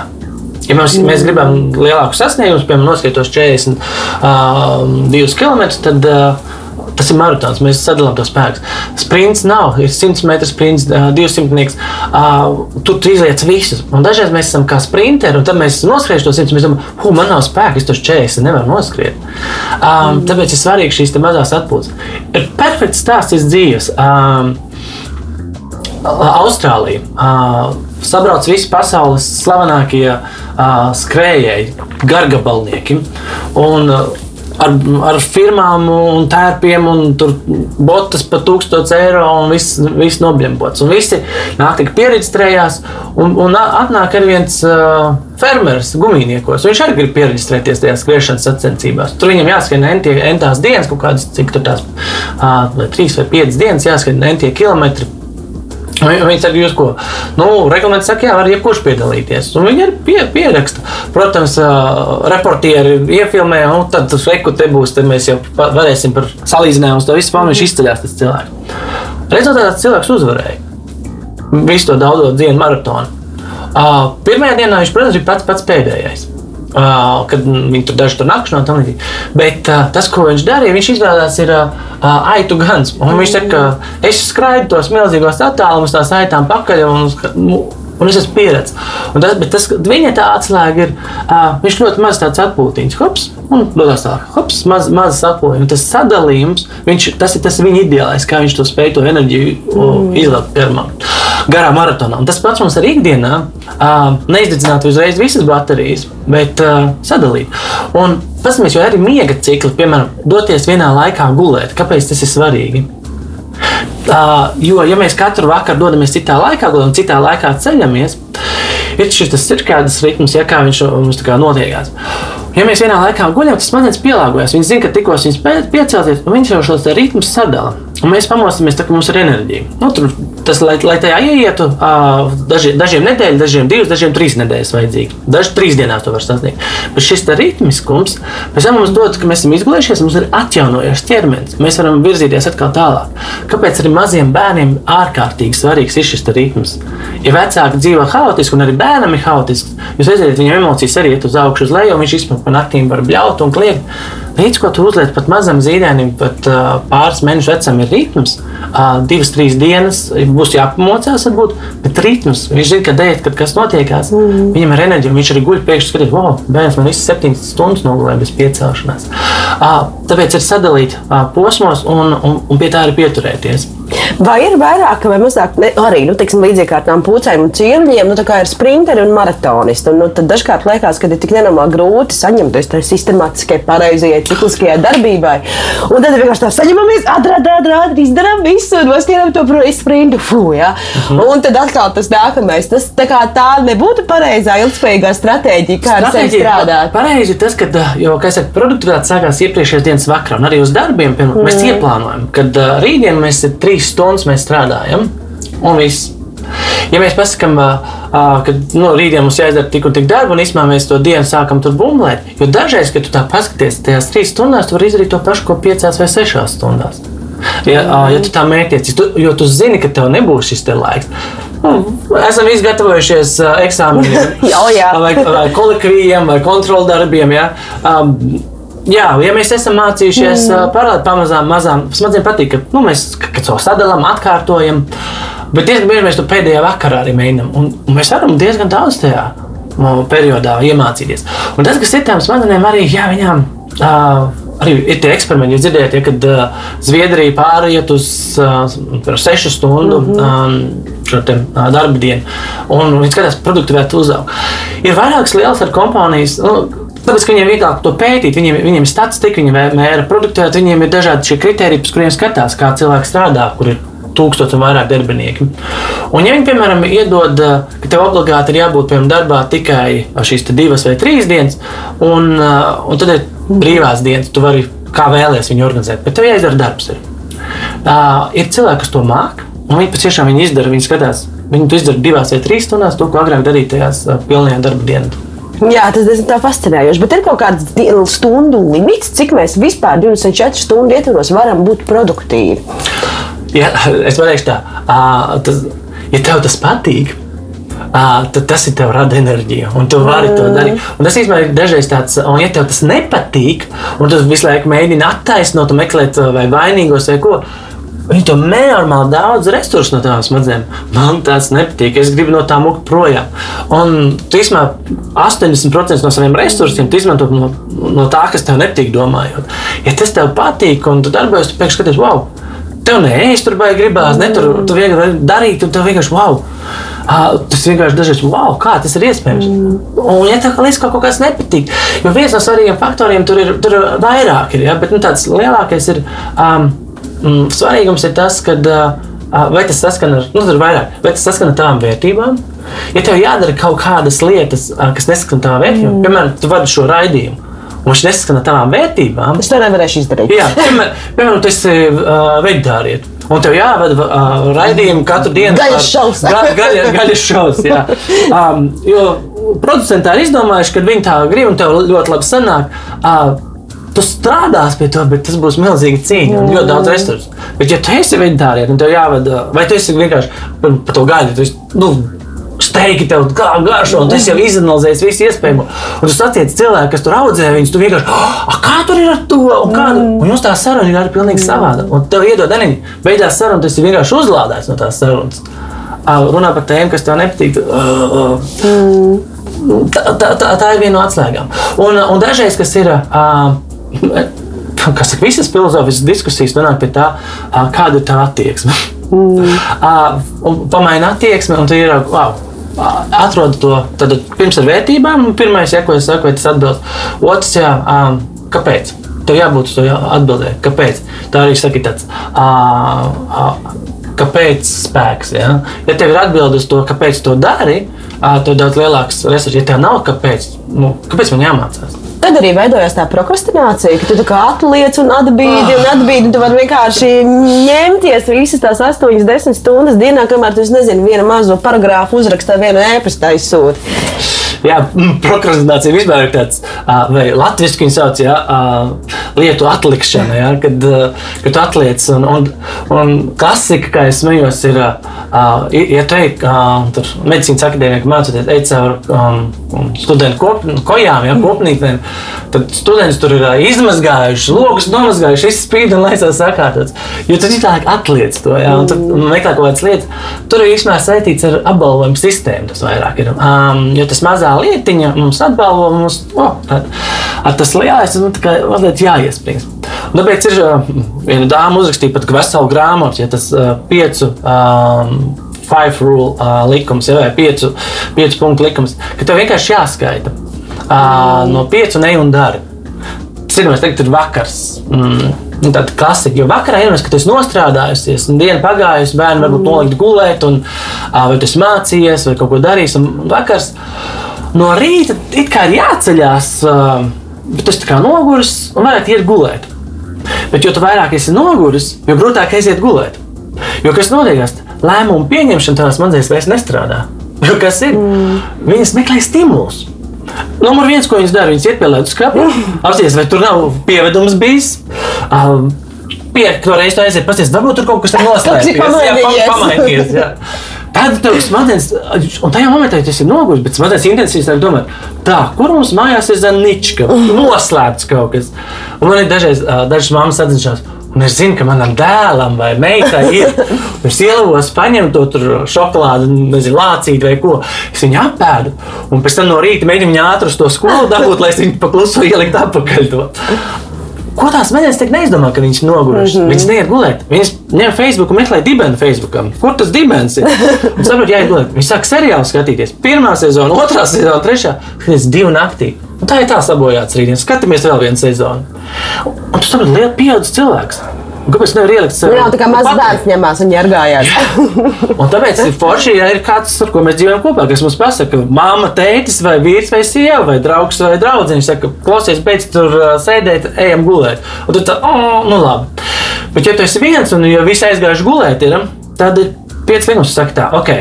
Speaker 3: Ja mēs, mm. mēs gribam lielāku sasniegumu, piemēram, noskriet tos 42 km, tad uh, tas ir maratons. Mēs sadalām to spēku. Sprints nav, ir 100 metru sprints, ā, 200 metru. Tur tu izliec visus. Un dažreiz mēs esam kā sprinteri, un tad mēs noskriežam to 100. Mēs domājam, hu, man nav spēka, es to 40 nevaru noskriet. Um, tāpēc ir svarīgi šīs mazās atpūtas. Ir perfekts stāsts iz dzīves. Um, Austrālija. Uh, sabrauc visi pasaules slavenākie uh, skrejēji, gargabalnieki. Un, uh, Ar, ar firmām un tērpiem, un tur botas par 1000 eiro, un viss, viss nobļembots. Un visi nāk tik pieredzējās, un, un atnāk arī viens uh, fermeris gumijniekos. Viņš arī grib pieredzēties tajās skriešanas sacensībās. Tur viņam jāskrien entās dienas, kaut kādas, cik tur tās, uh, vai trīs vai piecas dienas jāskrien entie kilometri. Un Viņi saka, jūs ko? Nu, Reglaments saka, jā, var jebkurš piedalīties. Un viņi arī pie, pieraksta. Protams, uh, reportieri iefilmē, un tad tas reku te būs, tad mēs jau varēsim par salīdzinājumu to visu pāri. Viņš izceļās tas cilvēks. Rezultātā cilvēks uzvarēja. Visu to daudzo dienu maratonu. Uh, pirmajā dienā viņš, protams, bija pats, pats pēdējais. Uh, kad viņi tur daži tur nakšņo un tā līdzīgi. Bet uh, tas, ko viņš darīja, viņš izvēlējās ir uh, aitu gans. Un viņš saka, ka es skraidu tos milzīgos attālumus, tās aitām pakaļ. Un, nu, Un es esmu pieredzējis. Tas, tas, viņa tā atslēga ir, uh, viņš ļoti maz tāds atpūtiņš, hops, un dodas tālāk, hops, maz, maz atpūtiņš. Tas sadalījums, viņš, tas ir tas viņa ideālais, kā viņš to spēj to enerģiju mm. izlaikt garā, garā maratonā. Un tas pats mums arī ikdienā uh, neizdedzināt uzreiz visas baterijas, bet uh, sadalīt. Un paskatieties, jo arī miega cikli, piemēram, doties vienā laikā gulēt, kāpēc tas ir svarīgi? Uh, jo, ja mēs katru vakaru dodamies citā laikā, un citā laikā ceļamies, ir šis cirkādas ritms, ja kā viņš mums tā kā notiekās. Ja mēs vienā laikā guļam, tas smadzenes pielāgojas. Viņš zina, ka tikko viņš spēj piecelties, un viņš jau šos ritmus sadala. Un mēs pamostāmies, tā, ka mums ir enerģija. Nu, tur, tas, lai, lai tajā ieietu, uh, daži, dažiem nedēļas, dažiem divas, dažiem trīs nedēļas vajadzīgi. Daži trīs dienās to var sasniegt. Bet šis ritmiskums, mums dod, ka mēs esam izgulējušies, mums ir atjaunojies ķermenis. Mēs varam virzīties atkal tālāk. Kāpēc arī maziem bērniem ārkārtīgi svarīgs ir šis ritms? Ja vecāki dzīvo haotiski, un arī bērnam ir haotisks, jūs redzat, viņam emocijas arī iet uz augšu, uz leju, un viņš izpēta pa naktīm var bļaut un kliegt. Līdz ko tu uzliec pat mazam zīdainim, pat uh, pāris mēnešu vecam ir ritms, uh, divas, trīs dienas būs jāpamocās, varbūt, bet ritms, viņš zina, ka dēļ, kad kas notiekās, mm. viņam ir enerģija, viņš arī guļ pēkšņi skatīt, wow, bērns man visas septiņas stundas nogulēja bez piecelšanās. Tāpēc ir sadalīt posmos un, un, un pie tā arī pieturēties.
Speaker 2: Vai ir vairāk vai mazāk, ne, arī nu, tiksim, līdzīgi kā ar tām pucēm un ķīmijiem, nu, ir sprinteri un maratonisti. Un, nu, tad dažkārt liekas, ka ir tik nenormāli grūti saņemties tajā sistemātiskajai, pareizajai, cikliskajai darbībai. Un tad vienkārši tā saņemamies, ātrāk, ātrāk, izdarām visu un noskatām to sprintu. Fū, ja? uh -huh. Un tad atkal tas nākamais. Tas tā, tā nebūtu pareizā, ilgspējīgā stratēģija, kā ar sevi strādāt.
Speaker 3: Pareizi tas, ka, jo, kā es saku, produktivitāte sākās iepriekšējās dienas vakarā un arī uz darbiem. Piemēram, mm. Mēs ieplānojam, ka uh, rītdien mēs ir trīs stundas strādājam, un viss. Ja mēs pasakām, ka nu, rītdien mums jāizdara tik un tik darba, un īstenībā mēs to dienu sākam tur bumblēt, jo dažreiz, kad tu tā paskaties, tajās trīs stundās, tu vari izdarīt to pašu, ko piecās vai sešās stundās. Ja, ja tu tā mērķies, jo tu zini, ka tev nebūs šis te laiks. Nu, esam izgatavojušies eksāmeniem, vai, vai kolekvijiem, vai kontroldarbiem. Ja? Um, Jā, ja mēs esam mācījušies mm. parādīt pamazām, mazām, man patīk, ka nu, mēs to sadalām, atkārtojam. Bet diezgan bieži mēs to pēdējā vakarā arī mēģinām. Un, un mēs varam diezgan daudz tajā periodā iemācīties. Un tas, kas ir tām smadzenēm, arī jā, viņām. Uh, Arī ir tie eksperimenti, jūs dzirdējāt, ja, kad uh, Zviedrija pāriet uz uh, sešu stundu mm -hmm. um, te, uh, darba dienu, un viņi skatās, ka produktivitāte uzaug. Ir vairākas lielas ar kompānijas. Nu, Tāpēc, ka viņiem ir vieglāk to pētīt, viņiem, viņiem ir statistika, viņi mēra produktivitāti, viņiem ir dažādi šie kriteriji, pēc kuriem skatās, kā cilvēks strādā, kur ir tūkstoši un vairāk darbinieki. Un, ja viņi, piemēram, iedod, ka tev obligāti ir jābūt piemēram, darbā tikai šīs divas vai trīs dienas, un, un tad ir brīvās dienas, tu vari kā vēlēties viņu organizēt, bet tev jāizdara darbs. Ir, uh, ir cilvēki, kas to māca, un viņi patiešām viņi izdara, viņi skatās, viņi to izdara divās vai trīs stundās, to, ko agrāk darīja tajās pilnajā darba dienā.
Speaker 2: Jā, tas tā fascinējoši. Bet ir kaut kāds stundu limits, cik mēs vispār 24 stundu ietvaros varam būt produktīvi.
Speaker 3: Jā, es pateikšu tā, tas, ja tev tas patīk. À, tad tas ir tev rada enerģiju, un tu vari mm. to darīt. Un tas īstenībā ir dažreiz tāds, un ja tev tas nepatīk, un tu visu laiku mēģini attaisnot, meklēt vai vainīgos vai ko, Viņi to nenormāli daudz resursu no tām smadzenēm. Man tas nepatīk. Es gribu no tā muka projām. Un tu izmanto 80% no saviem resursiem, izmanto no, no tā, kas tev nepatīk, domājot. Ja tas tev patīk un tu darbojies, tu pēkšņi skaties, wow! Tev nē, es tur baigi gribās, ne tur tu vienkārši darīt, un tev vienkārši wow! Uh, tas vienkārši dažreiz, wow, kā tas ir iespējams. Mm. Un, ja tā kā līdz kaut kas nepatīk, jo viens no svarīgiem faktoriem tur ir, tur ir vairāk, ir, ja? bet nu, tāds lielākais ir. Um, mm, svarīgums ir tas, ka vai tas saskan ar, nu, vairāk, vai tas saskan ar tavām vērtībām. Ja tev jādara kaut kādas lietas, kas nesaskan ar tavām vērtībām, mm. piemēram, tu vadi šo raidījumu. Un viņš nesaskan ar tavām vērtībām.
Speaker 2: Es to nevarēšu izdarīt.
Speaker 3: Jā, piemēram, piemēram tu esi uh, veģetārietis. Un tev jāvada uh, raidījumi katru dienu.
Speaker 2: Gaļas šovs.
Speaker 3: Ga, gaļa, gaļas jā. um, jo producenti ir izdomājuši, ka viņi tā grib un tev ļoti labi sanāk. Uh, Tu strādās pie tā, bet tas būs milzīgi cīņa un ļoti daudz resursu. Bet, ja tu esi vegetārietis, tad tev jāvada, vai tu esi vienkārši par to gaļu, tu esi, nu, steigi tev garšo, un tas jau izanalizējis visu iespējamo. Un tu satiec cilvēku, kas tur audzē viņus, tu vienkārši, ah, kā tur ir ar to, un kāda, mm. un jums tā saruna ir arī pilnīgi savāda. Un tev iedod arī, beigās saruna, tas ir vienkārši uzlādēts no tās sarunas. Runā par tēmu, kas tev nepatīk. Tā, tā, tā, tā ir viena no atslēgām. Un, un dažreiz, kas ir. Uh, kas saka, visas filozofiskas diskusijas nonāk pie tā, kāda ir tā attieksme. Mm. Pamaina attieksme, un tu ir wow, atrod to tad, pirms ar vērtībām. Pirmais, ja, ko es saku, tas atbilst. Otrs, jā, kāpēc? Tev jābūt to atbildēt. Kāpēc? Tā arī saka, tāds. Kāpēc spēks? Ja? ja tev ir atbilde uz to, kāpēc to dari, tad daudz lielāks resurss. Ja tev nav kāpēc, nu, kāpēc man jāmācās?
Speaker 2: Tad arī veidojās tā prokrastinācija, ka tu tā kā atliec un atbīdi, un atbīdi. Tu vari vienkārši ņemties visas tās 8, 10 stundas dienā, kamēr tu nezini, vienu mazu paragrāfu uzrakstā, vienu ēpastu aizsūti.
Speaker 3: Jā, mm, prokrastinācija vispār ir tāds, vai latviešu viņa sauc, jā, lietu atlikšana, jā, kad, kad atliec. Un, un, un klasika, kā es smējos, ir, ja tu ej, tur medicīnas akadēmija mācoties, ej caur um, studentu kop, kojām, jā, kopnītnēm, tad studenti tur ir izmazgājuši, logus nomazgājuši, izspīd un laisās sakārtots. Jo tu citādi atliec to, jā, un tu meklē kaut kādas lietas. Tur ir īstenībā saistīts ar apbalvojumu sistēmu, tas vairāk ir. Um, jo tas mazā lietiņa mums atbalvo, mums oh, tad, ar tas lielais nu, mazliet jāiespringst. Un Tāpēc ir viena dāma uzrakstīja pat veselu grāmatu, ja tas piecu. Um, Five rule uh, likums, ja, vai piecu, piecu punktu likums, ka tev vienkārši jāskaita uh, no piecu ne un dari. Citreiz teikt, ir vakars. Mm. nu, Tāda klasika, jo vakarā iedomājieties, ka tu esi nostrādājusies, un diena pagājusi, bērni varbūt nolikt gulēt, un vai tu mācījies, vai kaut ko darījis. Un vakars no rīta it kā ir jāceļās, bet tas tā kā noguris un varētu iet gulēt. Bet, jo vairāk esi noguris, jo grūtāk aiziet gulēt. Jo kas notiek? Lēmumu pieņemšana tās smadzenēs vairs nestrādā. Jo kas ir? Mm. Viņas meklē stimulus. Numur viens, ko viņas dara, viņas iet pie ledus skāpja, apstāties, vai tur nav pievedums bijis. Um, Piekto reizi aiziet, pasties, varbūt tur kaut kas
Speaker 2: kas ir pamainījies.
Speaker 3: pamainījies. jā. Tad tev smadzenes, un tajā momentā tas ir noguris, bet smadzenes intensīvs tā domā, tā, kur mums mājās ir zanička, noslēpts kaut kas. Un man ir dažreiz, dažas mammas atzinās, un es zinu, ka manam dēlam vai meitai ir. Es ielavos, paņemu to šokolādi, nezinu, lācīt vai ko. Es viņu apēdu, un pēc tam no rīta mēģinu viņu ātri uz to skolu dabūt, lai es viņu pakluso ielikt atpakaļ. To. Ko tās smadzenes tik neizdomā, ka viņš ir noguris? Mm -hmm. Viņas neiet gulēt. Viņas ņem Facebook un meklē dibenu Facebook. Kur tas dibens ir? Un saprot, jāiet gulēt. Viņi sāk seriālu skatīties. Pirmā sezona, otrā sezona, trešā. Skaties divu naktī. Un tā ir tā sabojāts rītdienas. Skatāmies vēl vienu sezonu. Un, tu saproti, liela pieauguša cilvēks. Un Kāpēc nevar ielikt sev?
Speaker 2: Nu, jā, tā kā mazs bērns ņemās un ģērgājās.
Speaker 3: Un tāpēc ir forši, ja ir kāds, ar ko mēs dzīvojam kopā, kas mums pasaka, ka mamma, tētis, vai vīrs, vai sieva, vai draugs, vai draugs. Viņš saka, klausies, beidz tur sēdēt, ejam gulēt. Un tad tā, oh, nu labi. Bet, ja tu esi viens un ja visi aizgājuši gulēt, ir, tad ir 5 minūtes, saka tā, ok.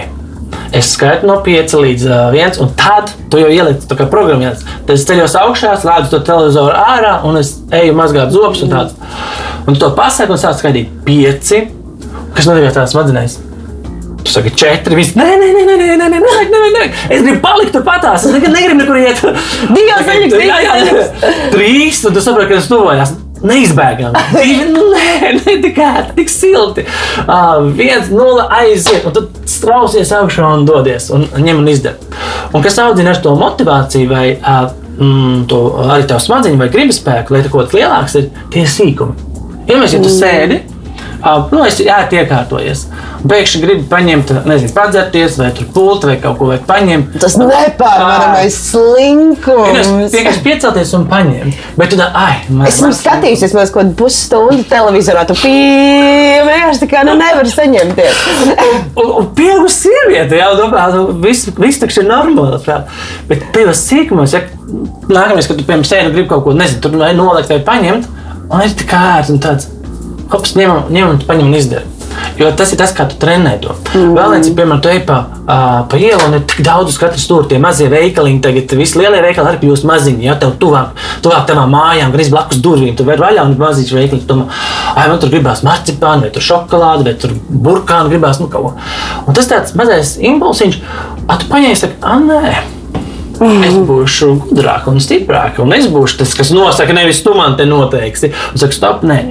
Speaker 3: Es skaitu no 5 līdz uh, 1, un tad tu jau ieliec to kā programmēts. Tad es ceļos augšā, slēdzu to televizoru ārā, un es eju mazgāt zobus un tāds. Un tu to pasaku un sāc skaitīt 5, kas notiek tās smadzenēs. Tu saki, četri. Viņš nē, nē, nē, nē, nē, nē, nē, nē, nē, nē. Es gribu palikt tur patās. Es nekad negribu nekur iet.
Speaker 2: Divas viņas,
Speaker 3: Jā, jā, jā. Trīs, un tu saproti, ka tas tuvojās. Neizbēgami. Nu, nē, ne tik silti. Uh, viens, nulle aiziet, un tad strausies augšā un dodies, un ņem un izdara. Un kas audzina ar to motivāciju, vai uh, mm, to, arī tavu smadzeņu, vai gribas spēku, lai tas kaut kas lielāks ir tie sīkumi. Iedomājieties, ja tu sēdi, uh, nu, es ēti iekārtojies. un Pēkšņi gribi paņemt, nezinu, padzerties, vai tur pulti, vai kaut ko vajag paņemt.
Speaker 2: Tas nepārvaramais slinkums.
Speaker 3: Vienkārši piecelties un paņemt. Bet tu tā, ai, man
Speaker 2: Es esmu skatījusies, man kaut pusstundu televizorā. Tu vienkārši tā kā nu nevar saņemties.
Speaker 3: Un, un pieaugusi sieviete, jau domā, nu, viss, viss taču ir normāli. prāt. Bet tajos sīkumos, ja nākamais, kad tu piemēram sēdi un gribi kaut ko, nezinu, tur vai nolikt vai paņemt, un ir tik ērti un tāds, hops, ņem, ņem un paņem un izdara. Jo tas ir tas, kā tu trenē to. Mm. Vēl viens piemēram, tu ej pa, uh, pa ielu un ir tik daudz uz katru stūri. Tie mazie veikaliņi, tagad visi lielie veikali arī kļūst maziņi. Ja tev tuvāk, tuvāk tavām mājām, gris blakus durvīm, tu vari vaļā un mazīts veikaliņš. Tu, ai, man tur gribās marcipānu, vai tur šokolādi, vai tur burkānu gribās, nu kaut ko. Un tas tāds mazais impulsiņš, a tu paņēmi, saka, ah, nē. Es būšu gudrāk un stiprāk, un es būšu tas, kas nosaka, nevis tu man te noteiksi. Un saka, stop, nē.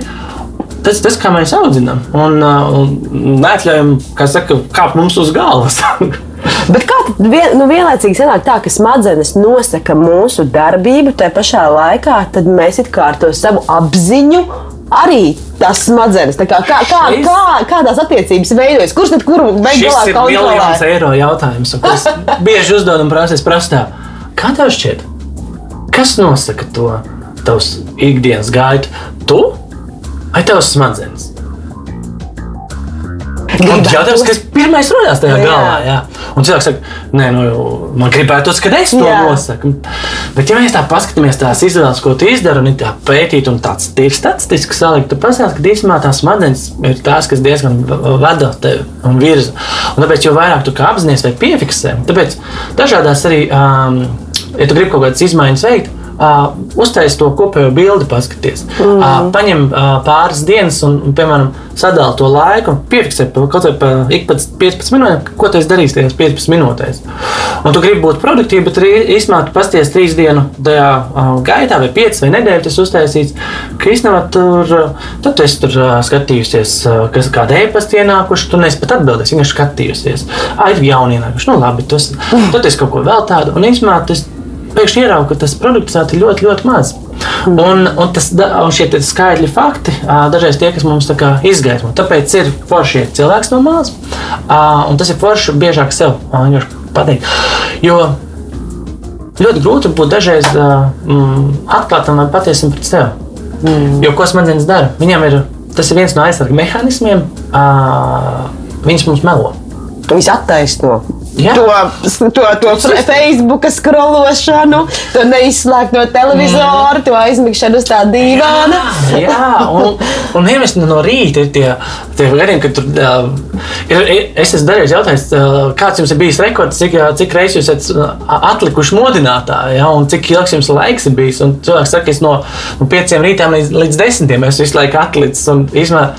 Speaker 3: Tas ir tas, kā mēs audzinām. Un, uh, un neatļaujam, kā saka, kāpt mums uz galvas.
Speaker 2: Bet kā tad vien, nu, vienlaicīgi sanāk tā, ka smadzenes nosaka mūsu darbību, tā pašā laikā mēs it kā ar to savu apziņu. Arī tas smadzenes, kā, kā, kā, kā, kādās attiecībās veidojas, kurš tad kuru beigās
Speaker 3: ir miljons
Speaker 2: kontrolē?
Speaker 3: eiro jautājums, ko bieži uzdodu un prasu, es prasu tā, kā tev šķiet? Kas nosaka to tavs ikdienas gaitu? Tu vai tavs smadzenes? Un jautājums, kas pirmais rodās tajā
Speaker 2: Jā.
Speaker 3: galvā. Jā. Un cilvēks saka, nē, nu, man gribētos, ka es to nosaku. Bet, ja mēs tā paskatāmies, tās izvēles, ko tu izdari, un tā pētīt, un tāds ir statistiski salikt, tad pasaka, ka īstenībā tās smadzenes ir tās, kas diezgan vada tevi un virza. Un tāpēc, jo vairāk tu apzinājies vai piefiksē, tāpēc dažādās arī, um, ja tu gribi kaut kādas izmaiņas veikt, Uh, uztais to kopējo bildi, paskaties. Mm. Uh, paņem uh, pāris dienas un, un piemēram, sadali to laiku, piefiksē kaut vai pa, ik pēc 15 minūtēm, ko tu darīsi tajās 15 minūtēs. Un tu gribi būt produktīvs, bet arī īstenībā tu pasties trīs dienu tajā uh, gaitā, vai 5 vai nedēļu tas uztaisīts, īstenībā tur, tad tu esi tur uh, skatījusies, uh, kas kāda e-pasta ienākuši, tu neesi pat atbildējis, vienkārši skatījusies. Ah, ir jauni ienākuši, nu labi, tas, tad es kaut ko vēl tādu, un īstenībā tas pēkšņi ieraugu, ka tas produktivitāte ir ļoti, ļoti maz. Un, un, tas, un šie skaidri fakti dažreiz tie, kas mums izgaismo. Tāpēc ir forši cilvēks no malas, un tas ir forši biežāk sev pateikt. Jo ļoti grūti būt dažreiz mm, atklātam vai patiesam pret sevi. Mm. Jo ko smadzenes dara? Viņam ir tas ir viens no aizsardzības mehānismiem. Viņas mums melo.
Speaker 2: Viņas attaisno.
Speaker 3: Jā.
Speaker 2: To, to, to Facebook skrološanu, to neizslēgt no televizora, mm. to aizmigšanu uz tā dīvāna.
Speaker 3: Jā, un, un iemest no rīta ir tie, tie gadījumi, kad tur uh, ir. Es esmu darījis jautājums, uh, kāds jums ir bijis rekords, cik, cik reizes jūs esat atlikuši modinātāji, ja, un cik ilgs jums laiks ir bijis. Un cilvēks saka, es no, no pieciem rītām līdz, līdz desmitiem esmu visu laiku atlicis. Un, izmēr,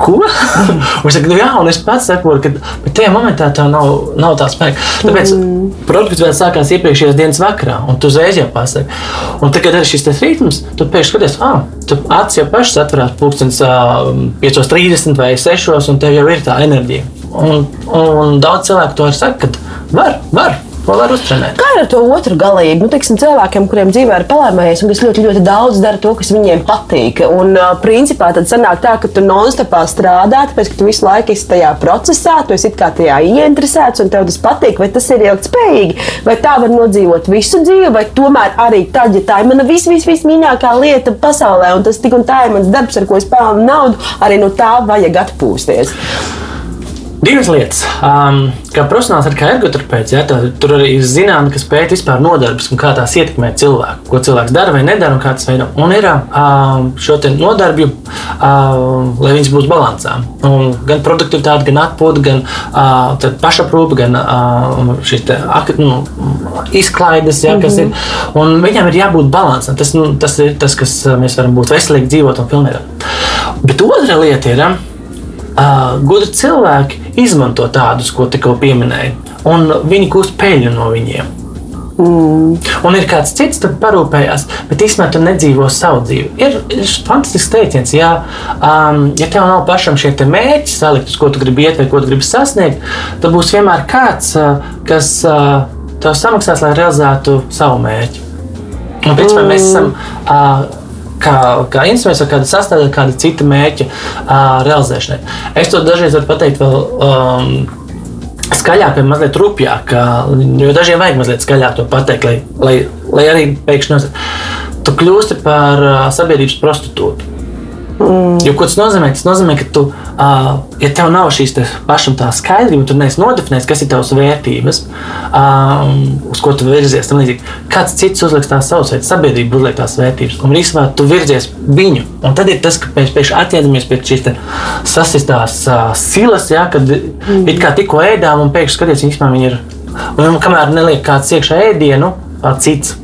Speaker 3: Ko? Viņš saka, nu, jā, un es pats saprotu, ka tajā momentā tā nav, nav tā spēka. Tāpēc mm. produkts vēl sākās iepriekšējās dienas vakarā, un tu uzreiz jau pasaki. Un tagad ir šis ritms, tu pēkšņi skaties, ah, tu acis jau pašas atverās pulkstenis uh, 5.30 vai 6. un tev jau ir tā enerģija. Un, un, un daudz cilvēku to arī saka, ka var, var. Ko var uztrenēt?
Speaker 2: Kā ar to otru galību? Nu, teiksim, cilvēkiem, kuriem dzīvē ir palēmējies, un kas ļoti, ļoti daudz dara to, kas viņiem patīk. Un, principā, tad sanāk tā, ka tu non-stopā strādā, tāpēc, ka tu visu laiku esi tajā procesā, tu esi kā tajā ieinteresēts, un tev tas patīk, vai tas ir ilgspējīgi, vai tā var nodzīvot visu dzīvi, vai tomēr arī tad, ja tā ir mana vis, vis, vis mīļākā lieta pasaulē, un tas tik un tā ir mans darbs, ar ko es pelnu naudu, arī no tā vajag atpūsties.
Speaker 3: Divas lietas. Um, kā profesionāls, arī kā ergoterapeits, ja, tā, tur arī ir zināms, kas pēta vispār nodarbes un kā tās ietekmē cilvēku. Ko cilvēks dara vai nedara un kā tas veido. Un ir um, šo nodarbju, um, lai viņas būtu balansā. Un gan produktivitāte, gan atpūta, gan uh, pašaprūpe, gan uh, te, ak, nu, izklaides, ja, kas mm -hmm. ir. Un viņam ir jābūt balansam. Tas, nu, tas ir tas, kas mēs varam būt veselīgi, dzīvot un pilnībā. Bet otra lieta ir. Uh, gudri cilvēki izmanto tādus, ko tikko pieminēju, un viņi gūst peļņu no viņiem. Mm. Un ir kāds cits, kas parūpējās, bet īstenībā tu nedzīvo savu dzīvi. Ir, ir fantastisks teiciens, ja, um, ja tev nav pašam šie mērķi salikt, uz ko tu gribi iet vai ko tu gribi sasniegt, tad būs vienmēr kāds, uh, kas uh, tev samaksās, lai realizētu savu mērķi. Un, principā, mm. mēs esam uh, kā, kā instruments vai kāda sastāvdaļa, kāda cita mērķa uh, realizēšanai. Es to dažreiz varu pateikt vēl. Um, Skaļāk, vai mazliet rupjāk, jo dažiem vajag mazliet skaļāk to pateikt, lai, lai, lai arī pēkšņi tu kļūsti par sabiedrības prostitūtu. Mm. Jo, ko tas nozīmē? Tas nozīmē, ka tu, uh, ja tev nav šīs te pašam tā skaidrība, tu neesi nodefinējis, kas ir tavs vērtības, um, uz ko tu virzies. Kāds cits uzliks tās savas vērtības, sabiedrība uzliek tās vērtības, un īstenībā tu virzies viņu. Un tad ir tas, ka mēs pēkšņi atjēdzamies pie šīs sasistās uh, silas, ja, kad mm. it kā tikko ēdām, un pēkšņi skaties, īstenībā viņi ir. Un kamēr neliek kāds iekšā ēdienu, cits.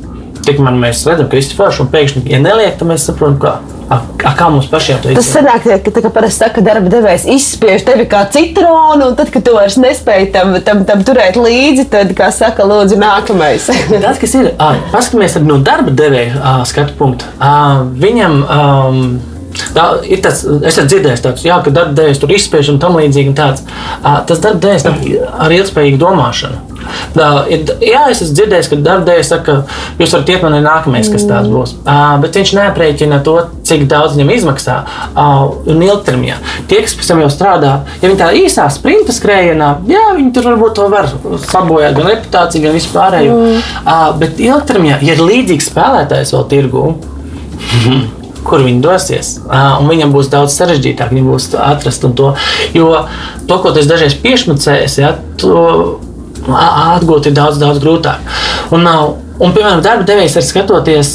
Speaker 3: Tikmēr mēs redzam, ka viss ir forši, un pēkšņi, ja neliek, tad mēs saprotam, ka A, a kā mums pašiem to
Speaker 2: izdarīt? Tas sanāk, ka tā kā parasti saka, darba devējs izspiež tevi kā citronu, un tad, kad tu vairs nespēji tam, tam, tam turēt līdzi, tad, kā saka, lūdzu, nākamais.
Speaker 3: Tas, kas ir, paskatāmies no darba devēja skatu punktu. Viņam. Um, Tā, ir tas, es esmu dzirdējis, tāds, jā, ka darba devējs tur izspiež un tam līdzīgi. Tāds, tas darba devējs ar ilgspējīgu domāšanu. Tā, ir, jā, es esmu dzirdējis, ka darba devējs saka, ka jūs varat iet manī nākamais, kas tāds būs. Bet viņš neaprēķina to, cik daudz viņam izmaksā un ilgtermiņā. Tie, kas pēc tam jau strādā, ja viņi tā īsā sprinta skrējienā, jā, viņi tur varbūt to var sabojāt gan reputāciju, gan vispārējo. Mm. Bet ilgtermiņā, ja ir līdzīgs spēlētājs vēl tirgū, kur viņi dosies. Un viņam būs daudz sarežģītāk, viņi būs atrast to. Jo to, ko tas dažreiz piešmucēs, ja, to atgūt ir daudz, daudz grūtāk. Un nav Un, piemēram, darba devējs ir skatoties,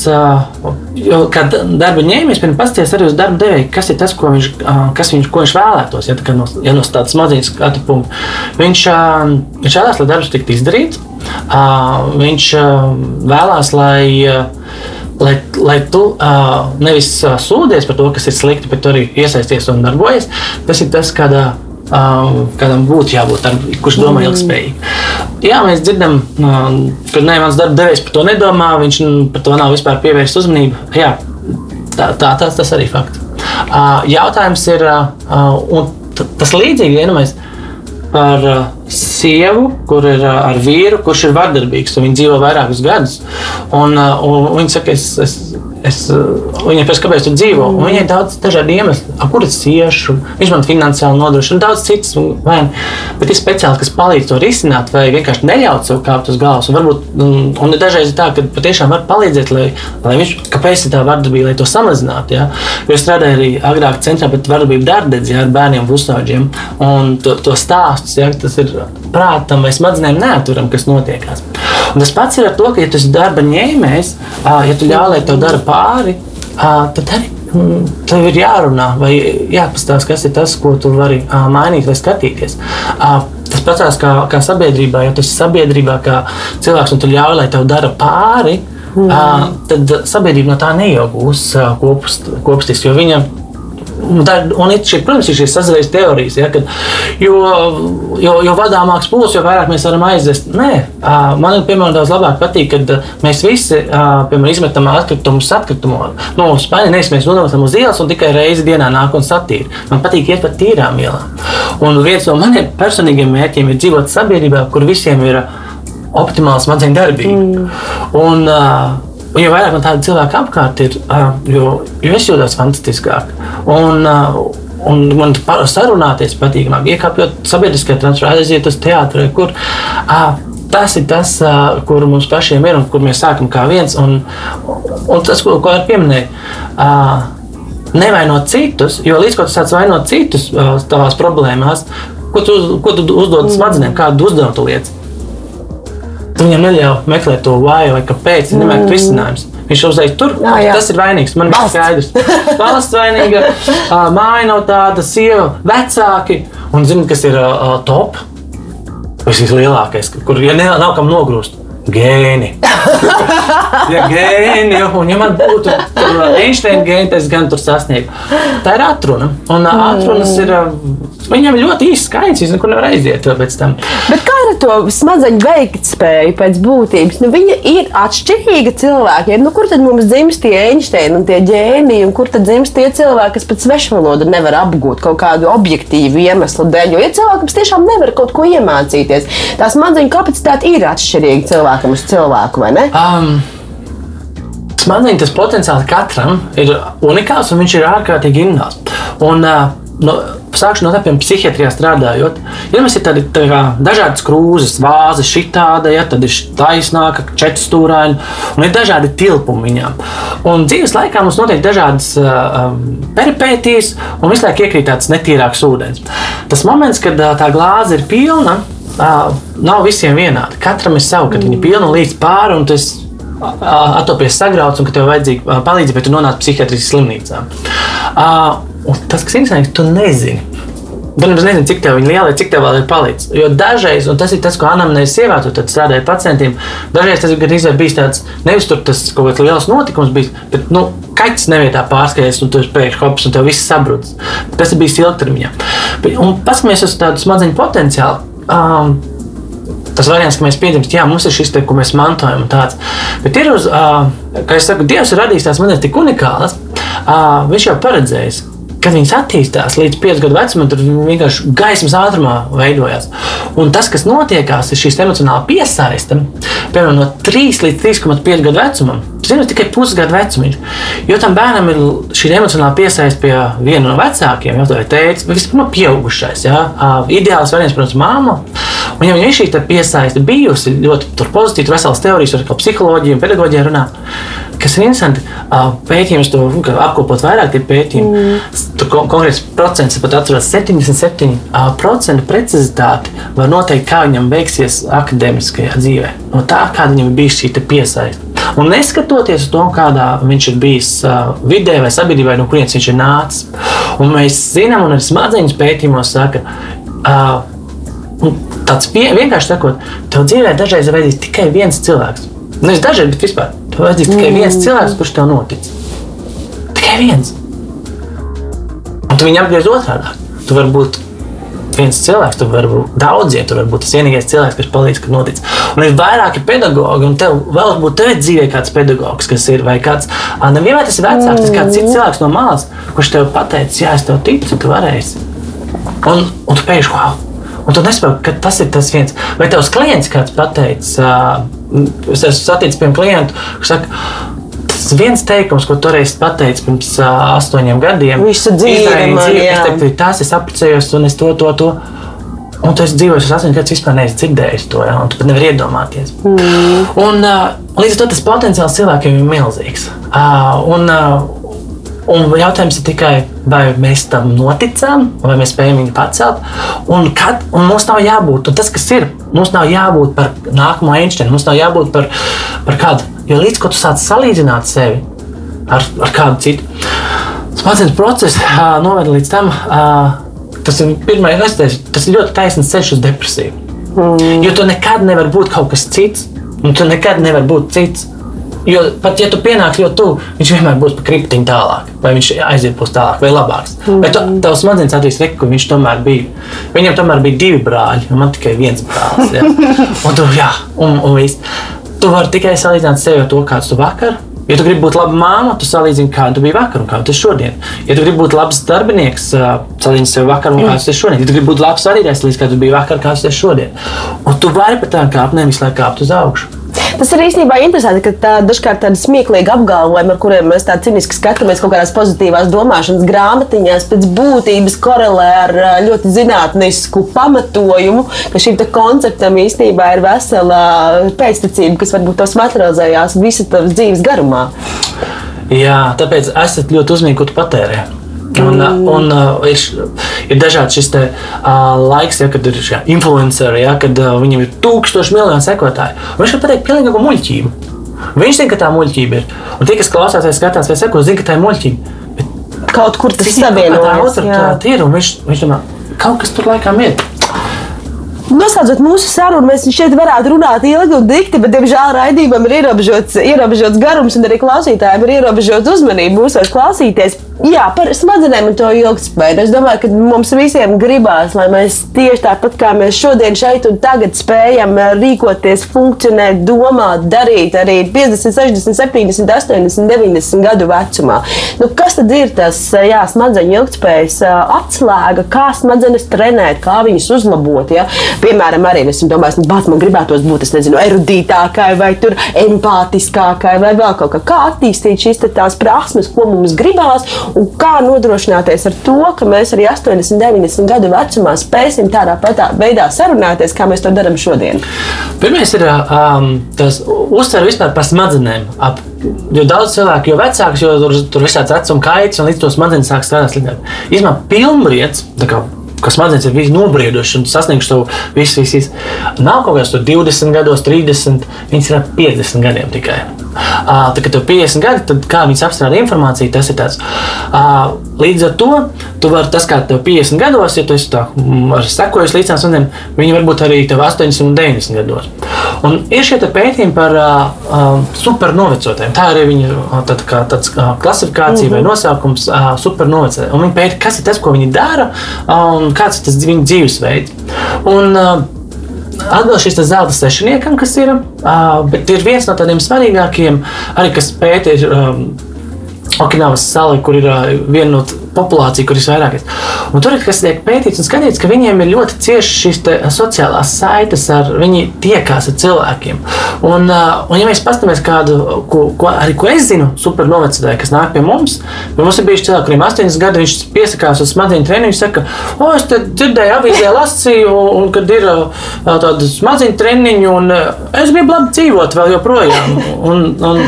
Speaker 3: kā darba ņēmējs, pirms pasties arī uz darba devēju, kas ir tas, ko viņš, kas viņš, ko viņš vēlētos. Ja, tā no, ja no tādas smadzenes skatu punkta, viņš, viņš vēlās, lai darbs tiktu izdarīts. Viņš vēlās, lai, lai, lai tu nevis sūdzies par to, kas ir slikti, bet arī iesaisties un darbojies. Tas ir tas, kādā um, kādam būtu jābūt tam, kurš domā mm. ilgspējīgi. Jā, mēs dzirdam, um, ka ne, mans darba devējs par to nedomā, viņš par to nav vispār pievērsis uzmanību. Jā, tā, tā, tas, tas arī ir fakts. Uh, jautājums ir, uh, un tas līdzīgi, ja nu mēs par uh, sievu, kur ir uh, ar vīru, kurš ir vardarbīgs, viņi dzīvo vairākus gadus. Un, uh, un viņi saka, es, es Es, uh, viņai pēc kāpēc tur dzīvo. Mm. Viņai ir daudz dažādu iemeslu, ar kuriem es iešu. Viņš man finansiāli nodrošina, un daudz citas. Vai, bet ir speciāli, kas palīdz to risināt, vai vienkārši neļaut sev kāpt uz galvas. Un, varbūt, un, un dažreiz ir tā, ka patiešām var palīdzēt, lai, lai viņš, kāpēc tā vardarbība, lai to samazinātu. Ja? Jo es strādāju arī agrāk centrā pret vardarbību dārdedzi ja, ar bērniem, pusauģiem. Un to, to stāstus, ja, tas ir prātam vai smadzenēm neaturam, kas notiekās. Un tas pats ir ar to, ka, ja tu esi darba ņēmējs, ja tu ļauj, lai tev dara pāri, tad arī mm, tev ir jārunā vai jāpastāsta, kas ir tas, ko tu vari mainīt vai skatīties. Tas pats kā, kā sabiedrībā, ja tu esi sabiedrībā kā cilvēks un tu ļauj, lai tev dara pāri. Mm. Tad sabiedrība no tā neiegūs kopstis, jo viņa Tā, un ir šī, protams, ir šīs sazināšanās teorijas, ja, kad, jo, jo, jo vadāmāks būs, jo vairāk mēs varam aizvest. Nē, man piemēram daudz labāk patīk, kad mēs visi piemēram, izmetam atkritumus atkritumos. Nu, Spānijā nevis mēs nododam uz ielas un tikai reizi dienā nāk un satīra. Man patīk iet pa tīrām ielām. Un viens no maniem personīgiem mērķiem ir dzīvot sabiedrībā, kur visiem ir optimāla smadzeņu darbība. Mm. Un, uh, Un jo vairāk man tādu cilvēku apkārt ir, jo, jo es jūtos fantastiskāk. Un, un man sarunāties patīkamāk, iekāpjot sabiedriskajā transportā, aiziet uz teātru, kur tas ir tas, kur mums pašiem ir un kur mēs sākam kā viens. Un, un tas, ko, ko ar pieminēju, nevainot citus, jo līdz ko tu sāc vainot citus tavās problēmās, ko tu, ko tu uzdod smadzenēm, kādu uzdevumu tu lietas. Viņam neļauj meklēt to vāju, vai kāpēc viņš nemeklē mm. risinājumus. Viņš uzreiz tur jā, jā. tas ir vainīgs. Man ir skaidrs. Valsts vainīga, māja nav tāda, sieva, vecāki. Un zini, kas ir uh, top? Tas ir lielākais, kur ja ne, nav kam nogrūst. Gēni. ja gēni, un ja man būtu Einsteina gēni, tad es gan tur sasniegtu. Tā ir atruna. Un mm. atrunas ir, viņam ļoti īsts skaits, viņš nekur nevar aiziet pēc tam.
Speaker 2: Bet kā ir ar to smadzeņu veiktspēju pēc būtības? Nu, viņa ir atšķirīga cilvēkiem. Nu, kur tad mums dzimst tie Einsteini un tie ģēni, un kur tad dzimst tie cilvēki, kas pat svešvalodu nevar apgūt kaut kādu objektīvu iemeslu dēļ? Jo ir cilvēki, kas tiešām nevar kaut ko iemācīties. Tā smadzeņu kapacitāte ir atšķirīga cilvēkam uz cilvēku, vai ne? Um.
Speaker 3: Smadzeņu tas potenciāls katram ir unikāls un viņš ir ārkārtīgi unikāls. Un, uh, no, sākšu no tā, piemēram, psihiatrijā strādājot. Ja mums ir tādi tā kā, dažādas krūzes, vāzes, šī tāda, ja, tad ir taisnāka, četrstūraina, un ir dažādi tilpumi viņām. Un dzīves laikā mums notiek dažādas uh, peripētīs, un visu laiku iekrīt tāds netīrāks ūdens. Tas moments, kad uh, tā glāze ir pilna, uh, nav visiem vienādi. Katram ir savu, kad viņi ir pilni līdz pāri, un tas atopies sagrauts, un ka tev vajadzīga palīdzība, bet tu nonāc psihiatriskā slimnīcā. Uh, tas, kas ir interesanti, tu nezini. Protams, nezinu, cik tev ir liela, cik tev vēl ir palicis. Jo dažreiz, un tas ir tas, ko anamnēs ievāto, tad strādājot pacientiem, dažreiz tas gan izvēr bijis tāds, nevis tur tas kaut kāds liels notikums bijis, bet, nu, kaķis nevietā pārskries, un tu pēkšņi hops, un tev viss sabrucis. Tas ir bijis ilgtermiņā. Un paskatīsimies uz tādu smadzeņu potenciālu um, tas variants, ka mēs piedzimstam, jā, mums ir šis te, ko mēs mantojam, tāds. Bet ir uz, uh, kā jau saku, Dievs ir radījis tās manas tik unikālas, uh, viņš jau paredzējis. Kad viņas attīstās līdz 5 gadu vecumam, tad vienkārši gaismas ātrumā veidojās. Un tas, kas notiekās, ir šīs emocionāla piesaiste. Piemēram, no 3 līdz 3,5 gadu vecumam, ir tikai pusgadu vecums. Jo tam bērnam ir šī emocionāla piesaiste pie viena no vecākiem, jau tādā teica, no pieaugušais. Ja? Ideāls variants, protams, māma. Un, ja viņam ir šī piesaiste bijusi ļoti pozitīva, veselas teorijas, ar psiholoģiju un pedagoģiju runā, kas ir interesanti, pētījums to nu, apkopot vairāk tie pētījumi. Mm. Tur kon konkrēts procents, pat atceros, 77% precizitāti var noteikt, kā viņam veiksies akadēmiskajā dzīvē. No tā, kāda viņam bijusi šī piesaiste. Un neskatoties uz to, kādā viņš ir bijis uh, vidē vai sabiedrībā, no kurienes viņš ir nācis. Un mēs zinām, un arī smadzeņu pētījumos saka, uh, tāds pie, vienkārši sakot, tev dzīvē dažreiz ir vajadzīgs tikai viens cilvēks. Nevis dažreiz, bet vispār. Tev vajadzīgs tikai viens cilvēks, kurš tev notic. Tikai viens. Un tu viņu apgriez otrādi. Tu vari būt viens cilvēks, tu vari būt daudziem, tu vari būt tas vienīgais cilvēks, kas palīdz, kad notic. Un ir vairāki pedagogi, un tev vēl būt tev dzīvē kāds pedagogs, kas ir, vai kāds, nevienmēr tas ir vecāks, tas kāds cits cilvēks no malas, kurš tev pateicis, jā, es tev ticu, tu varēsi. Un, un tu pēkšņi, wow! Un tu nesaproti, ka tas ir tas viens. Vai tavs klients kāds pateicis, ā, es esmu saticis pie klientu, kurš saka, tas viens teikums, ko toreiz pateicis pirms uh, astoņiem gadiem,
Speaker 2: Visu dzīvi man,
Speaker 3: dzīvi. Es teiktu, tas es apprecējos, un es to, to, to. Un tu esi dzīvojis uz astoņiem gadiem, vispār neesi dzirdējis to, ja? un tu pat nevari iedomāties. Mm. Un, uh, līdz ar to tas potenciāls cilvēkiem ir milzīgs. Uh, un, uh, Un jautājums ir tikai, vai mēs tam noticam, vai mēs spējam viņu pacelt. Un, kad, un mums nav jābūt, un tas, kas ir, mums nav jābūt par nākamo Einsteinu, mums nav jābūt par, par kādu. Jo līdz ko tu sāc salīdzināt sevi ar, ar kādu citu, smadzenes process ā, noveda līdz tam, ā, tas ir pirmais, es teicu, tas ir ļoti taisnīgs ceļš uz depresiju. Mm. Jo tu nekad nevari būt kaut kas cits, un tu nekad nevari būt cits. Jo pat ja tu pienāc ļoti tuvu, viņš vienmēr būs pa kriptiņu tālāk, vai viņš aiziet būs tālāk, vai labāks. Mm. Vai tu, tavs smadzenes attīstīs, reku, ka viņš tomēr bija. Viņam tomēr bija divi brāļi, un man tikai viens brālis. Ja? Un tu, jā, un, un viss. Tu vari tikai salīdzināt sevi ar to, kāds tu vakar. Ja tu gribi būt laba māma, tu salīdzini, kāda tu biji vakar un kāda tu esi šodien. Ja tu gribi būt labs darbinieks, salīdzini sevi vakar un kāds tu esi šodien. Ja tu gribi būt labs vadītājs, līdz kā tu biji vakar, kāds tu esi šodien. Un tu vari pat tā kāpt, nevis lai kāptu uz augšu.
Speaker 2: Tas ir īstenībā interesanti, ka tā, dažkārt tādi smieklīgi apgalvojumi, ar kuriem mēs tā ciniski skatāmies kaut kādās pozitīvās domāšanas grāmatiņās, pēc būtības korelē ar ļoti zinātnisku pamatojumu, ka šim konceptam īstenībā ir vesela pēctecība, kas varbūt tos materializējās visa tavas dzīves garumā.
Speaker 3: Jā, tāpēc esat ļoti uzmanīgi, ko tu patērē. Un, un uh, ir, ir dažādi šis te, uh, laiks, ja, kad ir šie influenceri, ja, kad uh, viņam ir tūkstoši miljoni sekotāju. Viņš var pateikt pilnīgi ko muļķību. Viņš zina, ka tā muļķība ir. Un tie, kas klausās vai skatās vai seko, zina, ka tā ir muļķība. Bet
Speaker 2: Kaut kur tas
Speaker 3: cik tā
Speaker 2: savienojas.
Speaker 3: otra tā ir, viņš, viņš domā, kaut kas tur laikam ir.
Speaker 2: Noslēdzot mūsu sarunu, mēs šeit varētu runāt ilgi un dikti, bet, diemžēl, raidījumam ir ierobežots, ierobežots garums, un arī klausītājiem ir ierobežots uzmanība mūsu klausīties. Jā, par smadzenēm un to ilgspēju. Es domāju, ka mums visiem gribās, lai mēs tieši tāpat kā mēs šodien šeit un tagad spējam rīkoties, funkcionēt, domāt, darīt arī 50, 60, 70, 80, 90 gadu vecumā. Nu, kas tad ir tas jā, smadzeņu ilgspējas atslēga, kā smadzenes trenēt, kā viņas uzlabot? Ja? Piemēram, arī es domāju, ka man gribētos būt es nezinu, erudītākai vai tur empātiskākai vai vēl kaut kā. Kā attīstīt šīs tās prasmes, ko mums gribās un kā nodrošināties ar to, ka mēs arī 80, 90 gadu vecumā spēsim tādā patā veidā sarunāties, kā mēs to darām šodien.
Speaker 3: Pirmais ir um, tas uztver vispār par smadzenēm. Ap, jo daudz cilvēku, jo vecāks, jo tur, tur visāds vecuma kaits un līdz to smadzenes sāk strādāt sliktāk. Īsumā pilnbriets, tā kā ka smadzenes ir nobriedušas un sasniegušas to visu, visu, visu. Nav kaut tur 20 gados, 30, viņas ir ap 50 gadiem tikai. Uh, tad, kad tev ir 50 gadi, tad kā viņas apstrādā informāciju, tas ir tāds. Uh, līdz ar to, tu vari tas, kā tev 50 gados, ja tu esi tā, mm, ar sekojusi līdz tādiem, viņi varbūt arī tev 80 un 90 gados. Un ir šie pētījumi par uh, supernovecotiem. Tā arī viņa tāda kā tāds klasifikācija mm -hmm. vai nosaukums uh, supernovecotiem. Viņi pēta, kas ir tas, ko viņi dara un kāds ir tas viņu dzīvesveids. Un, uh, Atbilst šis zelta sešniekam, kas ir, bet ir viens no tādiem svarīgākiem, arī kas pēta ir Okinawas sala, kur ir viena no populācija, kur ir vairākas. Un tur ir kas tiek pētīts un skatīts, ka viņiem ir ļoti cieši šīs sociālās saites, ar, viņi tiekās ar cilvēkiem. Un, uh, un ja mēs paskatāmies kādu, ko, ko, arī ko es zinu, supernovecotāju, kas nāk pie mums, pie mums ir bijuši cilvēki, kuriem 80 gadi, viņš piesakās uz smadzeņu treniņu, saka, o, es te dzirdēju, avīzē lasīju, un, un kad ir uh, tāda smadzeņu treniņu, un uh, es gribu labi dzīvot vēl joprojām. Un, un,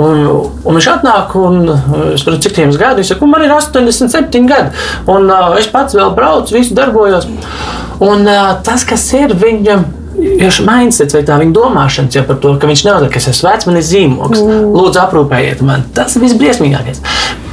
Speaker 3: Un, un viņš atnāk, un es saprotu, cik viņam gadi. Viņš saka, man ir 87 gadi, un uh, es pats vēl braucu, visu darbojos. Un uh, tas, kas ir viņam. Viņš mindsets vai tā viņa domāšana jau par to, ka viņš neuzliek, ka es esmu vecs, man ir zīmogs. Mm. Lūdzu, aprūpējiet mani. Tas ir visbriesmīgākais.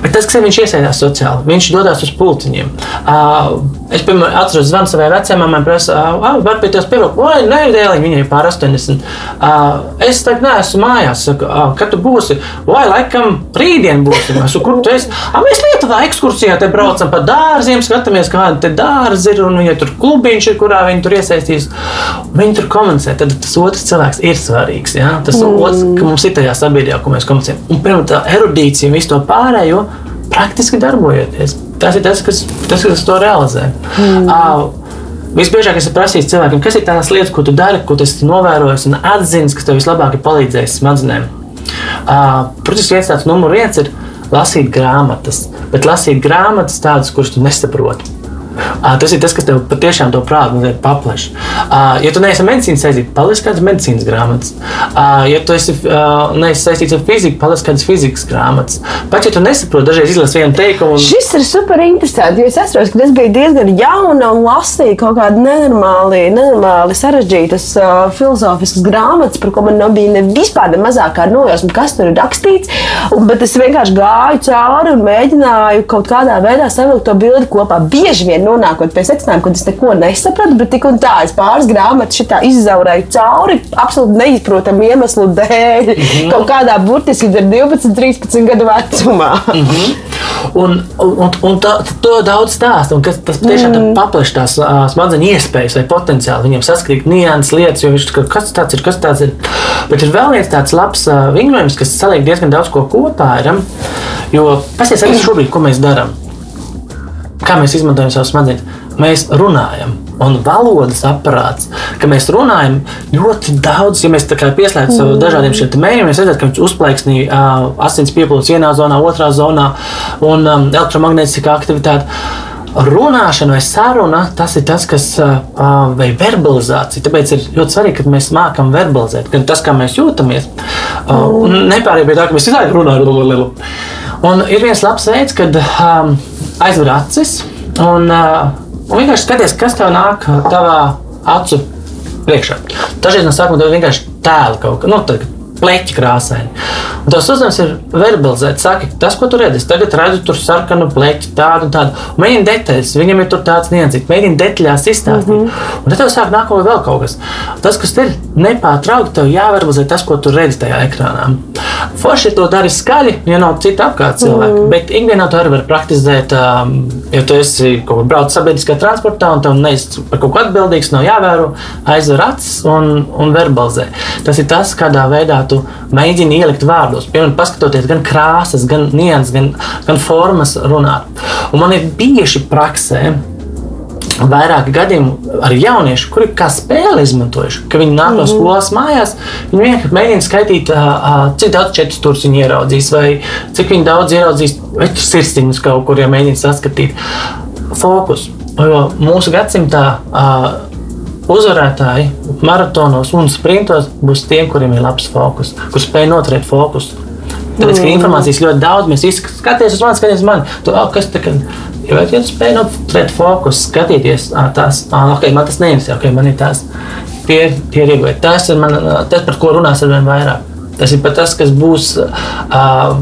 Speaker 3: Bet tas, kas viņš iesaistās sociāli, viņš dodas uz pulciņiem. Uh, es, piemēram, atceros, zvanu savai vecumam, man prasa, ah, var pie tevis pievilkt, vai nē, dēliņ, viņai pār 80. Uh, es tagad neesmu mājās, saku, uh, kad tu būsi, vai laikam rītdien būsim. Es kur tu esi? Ah, mēs Lietuvā ekskursijā te braucam pa dārziem, skatāmies, kāda te dārzi ir, un viņai tur klubiņš ir, kurā viņi tur iesaistīs. Viņi tur komunicē, tad tas otrs cilvēks ir svarīgs. Ja? Tas mm. otrs, ka mums ir tajā sabiedrībā, ko mēs komunicējam. Un, piemēram, tā erudīcija un visu to pārējo praktiski darbojoties. Tas ir tas, kas, tas, kas to realizē. Mm. Uh, Visbiežāk es prasīju cilvēkiem, kas ir tās lietas, ko tu dari, ko tu esi novērojis un atzīst, kas tev vislabāk ir palīdzējis smadzenēm. Uh, Protams, viens tāds numurs viens ir lasīt grāmatas, bet lasīt grāmatas tādas, kuras tu nesaproti. Tas ir tas, kas tev patiešām to prātu paplaš. Ja tu neesi medicīnas saistīts, palielinās kādas medicīnas grāmatas. Ja tu esi, neesi saistīts ar fiziku, palielinās kādas fizikas grāmatas. Pat ja tu nesaproti, dažreiz izlasi vienu teikumu. Un...
Speaker 2: Šis ir super interesanti. Es atceros, ka es biju diezgan jauna un lasīju kaut kādu nenormāli, nenormāli sarežģītas uh, filozofiskas grāmatas, par ko man nebija ne vispār ne mazākā nojausma, kas tur ir rakstīts. Un, bet es vienkārši gāju cauri un mēģināju kaut kādā veidā savilkt to bildi kopā. Bieži vien nonākot pie secinājuma, ka es neko nesapratu, bet tik un tā es pāris grāmatas šitā izzaurēju cauri absolūti neizprotamu iemeslu dēļ. Mm -hmm. Kaut kādā burtiski 12, 13 gadu vecumā.
Speaker 3: Mm -hmm. Un, un, un tā, to daudz stāsta, un kas, tas tiešām mm. paplašina tās uh, smadzeņu iespējas vai potenciāli. Viņam saskrīt nianses lietas, jo viņš ir kas tāds ir, kas tāds ir. Bet ir vēl viens tāds labs uh, vingrojums, kas saliek diezgan daudz ko kopā. Ir, jo pasies arī šobrīd, ko mēs darām kā mēs izmantojam savus smadzenes. Mēs runājam, un valodas aparāts, ka mēs runājam ļoti daudz. Ja mēs pieslēdzam sev mm. dažādiem šiem mērķiem, mēs redzam, ka viņš uzplaiksnī uh, asins pieplūdes vienā zonā, otrā zonā un um, elektromagnētiskā aktivitāte. Runāšana vai saruna, tas ir tas, kas uh, veids verbalizāciju. Tāpēc ir ļoti svarīgi, ka mēs mākam verbalizēt, gan tas, kā mēs jūtamies. Uh, mm. Nepārējām pie tā, ka mēs izlaižam runājam. Un ir viens labs veids, kad um, aizver acis un, uh, un vienkārši skaties, kas tev nāk tavā acu priekšā. Dažreiz no sākuma tev vienkārši tēla kaut kā. Nu, pleķi krāsaini. Un tas uzdevums ir verbalizēt, saki, tas, ko tu redzi. Tagad redzu tur sarkanu pleķi, tādu un tādu. Mēģini detaļas, viņam ir tur tāds niansīgs, mēģini detaļās izstāstīt. Mm -hmm. Un tad tev sāk nākamā vēl kaut kas. Tas, kas ir nepārtraukti, tev jāverbalizē tas, ko tu redzi tajā ekrānā. Forši to dari skaļi, ja nav cita apkārt cilvēka. Mm -hmm. Bet ikdienā to arī var praktizēt, um, ja tu esi kaut kur braucis sabiedriskā transportā un tev neesi par kaut ko atbildīgs, nav jāvēro, aizver acis un, un verbalizē. Tas ir tas, kādā veidā tu mēģini ielikt vārdos. Piemēram, paskatoties gan krāsas, gan nianses, gan, gan formas runāt. Un man ir bijuši praksē. Vairāki gadījumi ar jauniešiem, kuri kā spēli izmantojuši, ka viņi nāk no mhm. skolas mājās, viņi vienkārši mēģina skaitīt, cik daudz četrus stūrus viņi ieraudzīs, vai cik daudz ieraudzīs veču sirsniņus kaut kur, ja mēģina saskatīt. Fokus. Jo mūsu gadsimtā uzvarētāji maratonos un sprintos būs tie, kuriem ir labs fokus, kuriem spēj noturēt fokusu. Tāpēc, ka mm. informācijas ļoti daudz, mēs skatāmies uz mani, skatāmies uz mani. Tu, oh, kas tā, ja vai tu spēj noturēt fokusu, skatīties, ah, tās, ah, ok, man tas neinteresē, ok, man ir tās. Tie, tie ir ieguvēji. Tas ir man, tas, par ko runās ar vien vairāk. Tas ir pat tas, kas būs. Uh,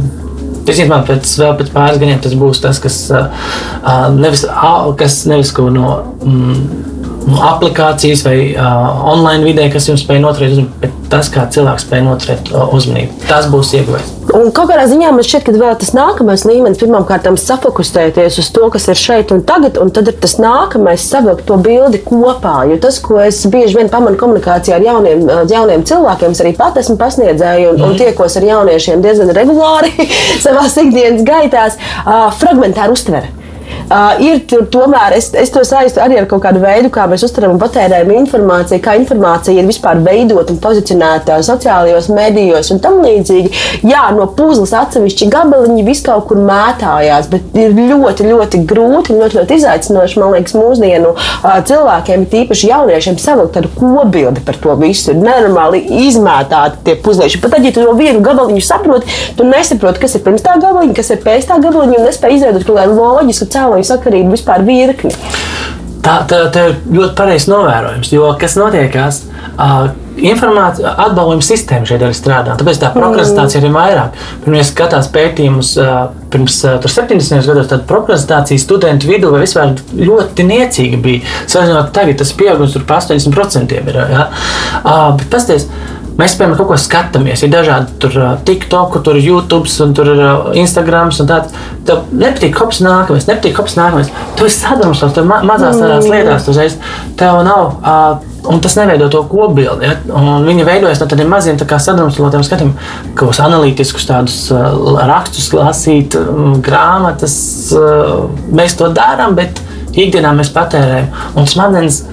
Speaker 3: Visticamāk, pēc, vēl pēc pāris gadiem tas būs tas, kas, uh, nevis, uh, kas nevis ko no. Mm, aplikācijas vai uh, online vidē, kas jums spēj noturēt uzmanību, bet tas, kā cilvēks spēj noturēt uh, uzmanību, tas būs ieguvējis.
Speaker 2: Un kaut kādā ziņā man šķiet, ka vēl tas nākamais līmenis, pirmkārt, safokusēties uz to, kas ir šeit un tagad, un tad ir tas nākamais, savilkt to bildi kopā. Jo tas, ko es bieži vien pamanu komunikācijā ar jauniem, jauniem cilvēkiem, arī pat esmu pasniedzēju un, mm. un mhm. tiekos ar jauniešiem diezgan regulāri savā ikdienas gaitās, uh, fragmentāra uztvere. Uh, ir tur tomēr, es, es to saistu arī ar kaut kādu veidu, kā mēs uztveram un patērējam informāciju, kā informācija ir vispār veidota un pozicionēta sociālajos medijos un tam līdzīgi. Jā, no puzles atsevišķi gabaliņi vis kaut kur mētājās, bet ir ļoti, ļoti grūti un ļoti, ļoti izaicinoši, man liekas, mūsdienu uh, cilvēkiem, tīpaši jauniešiem, savilkt tādu kobildi par to visu. Ir nenormāli izmētāti tie puzlīši. Pat tad, ja tu no vienu gabaliņu saproti, tu nesaproti, kas ir pirms tā gabaliņa, kas ir pēc tā gabaliņa, un nespēj izveidot kaut kādu loģisku cēloņu sakarību vispār virkni.
Speaker 3: Tā, tā, tā ir ļoti pareizs novērojums, jo kas notiekās? Uh, informācija, atbalvojuma sistēma šeit arī strādā. Tāpēc tā prokrastācija ir vairāk. Pirmie skatās pētījumus uh, pirms uh, 70. gados, tad prokrastācija studentu vidū vispār ļoti niecīga bija. Salīdzinot tagad, tas pieaugums tur pa 80% ir. Ja? Uh, bet pasties, Mēs, piemēram, kaut ko skatāmies. Ir dažādi tur TikTok, tur ir YouTube, un tur ir Instagram. Tev nepatīk kops nākamais, nepatīk kops nākamais. Tu esi sadrumstos, tev ma mazās tādās lietās uzreiz. Tev nav. Uh, Un tas neveido to kopbildi. Ja? Viņi veidojas no tādiem maziem tā sadrumstalotiem skatiem, kādos analītiskus tādus uh, rakstus lasīt, um, grāmatas. Uh, mēs to darām, bet ikdienā mēs patērējam. Un smadzenes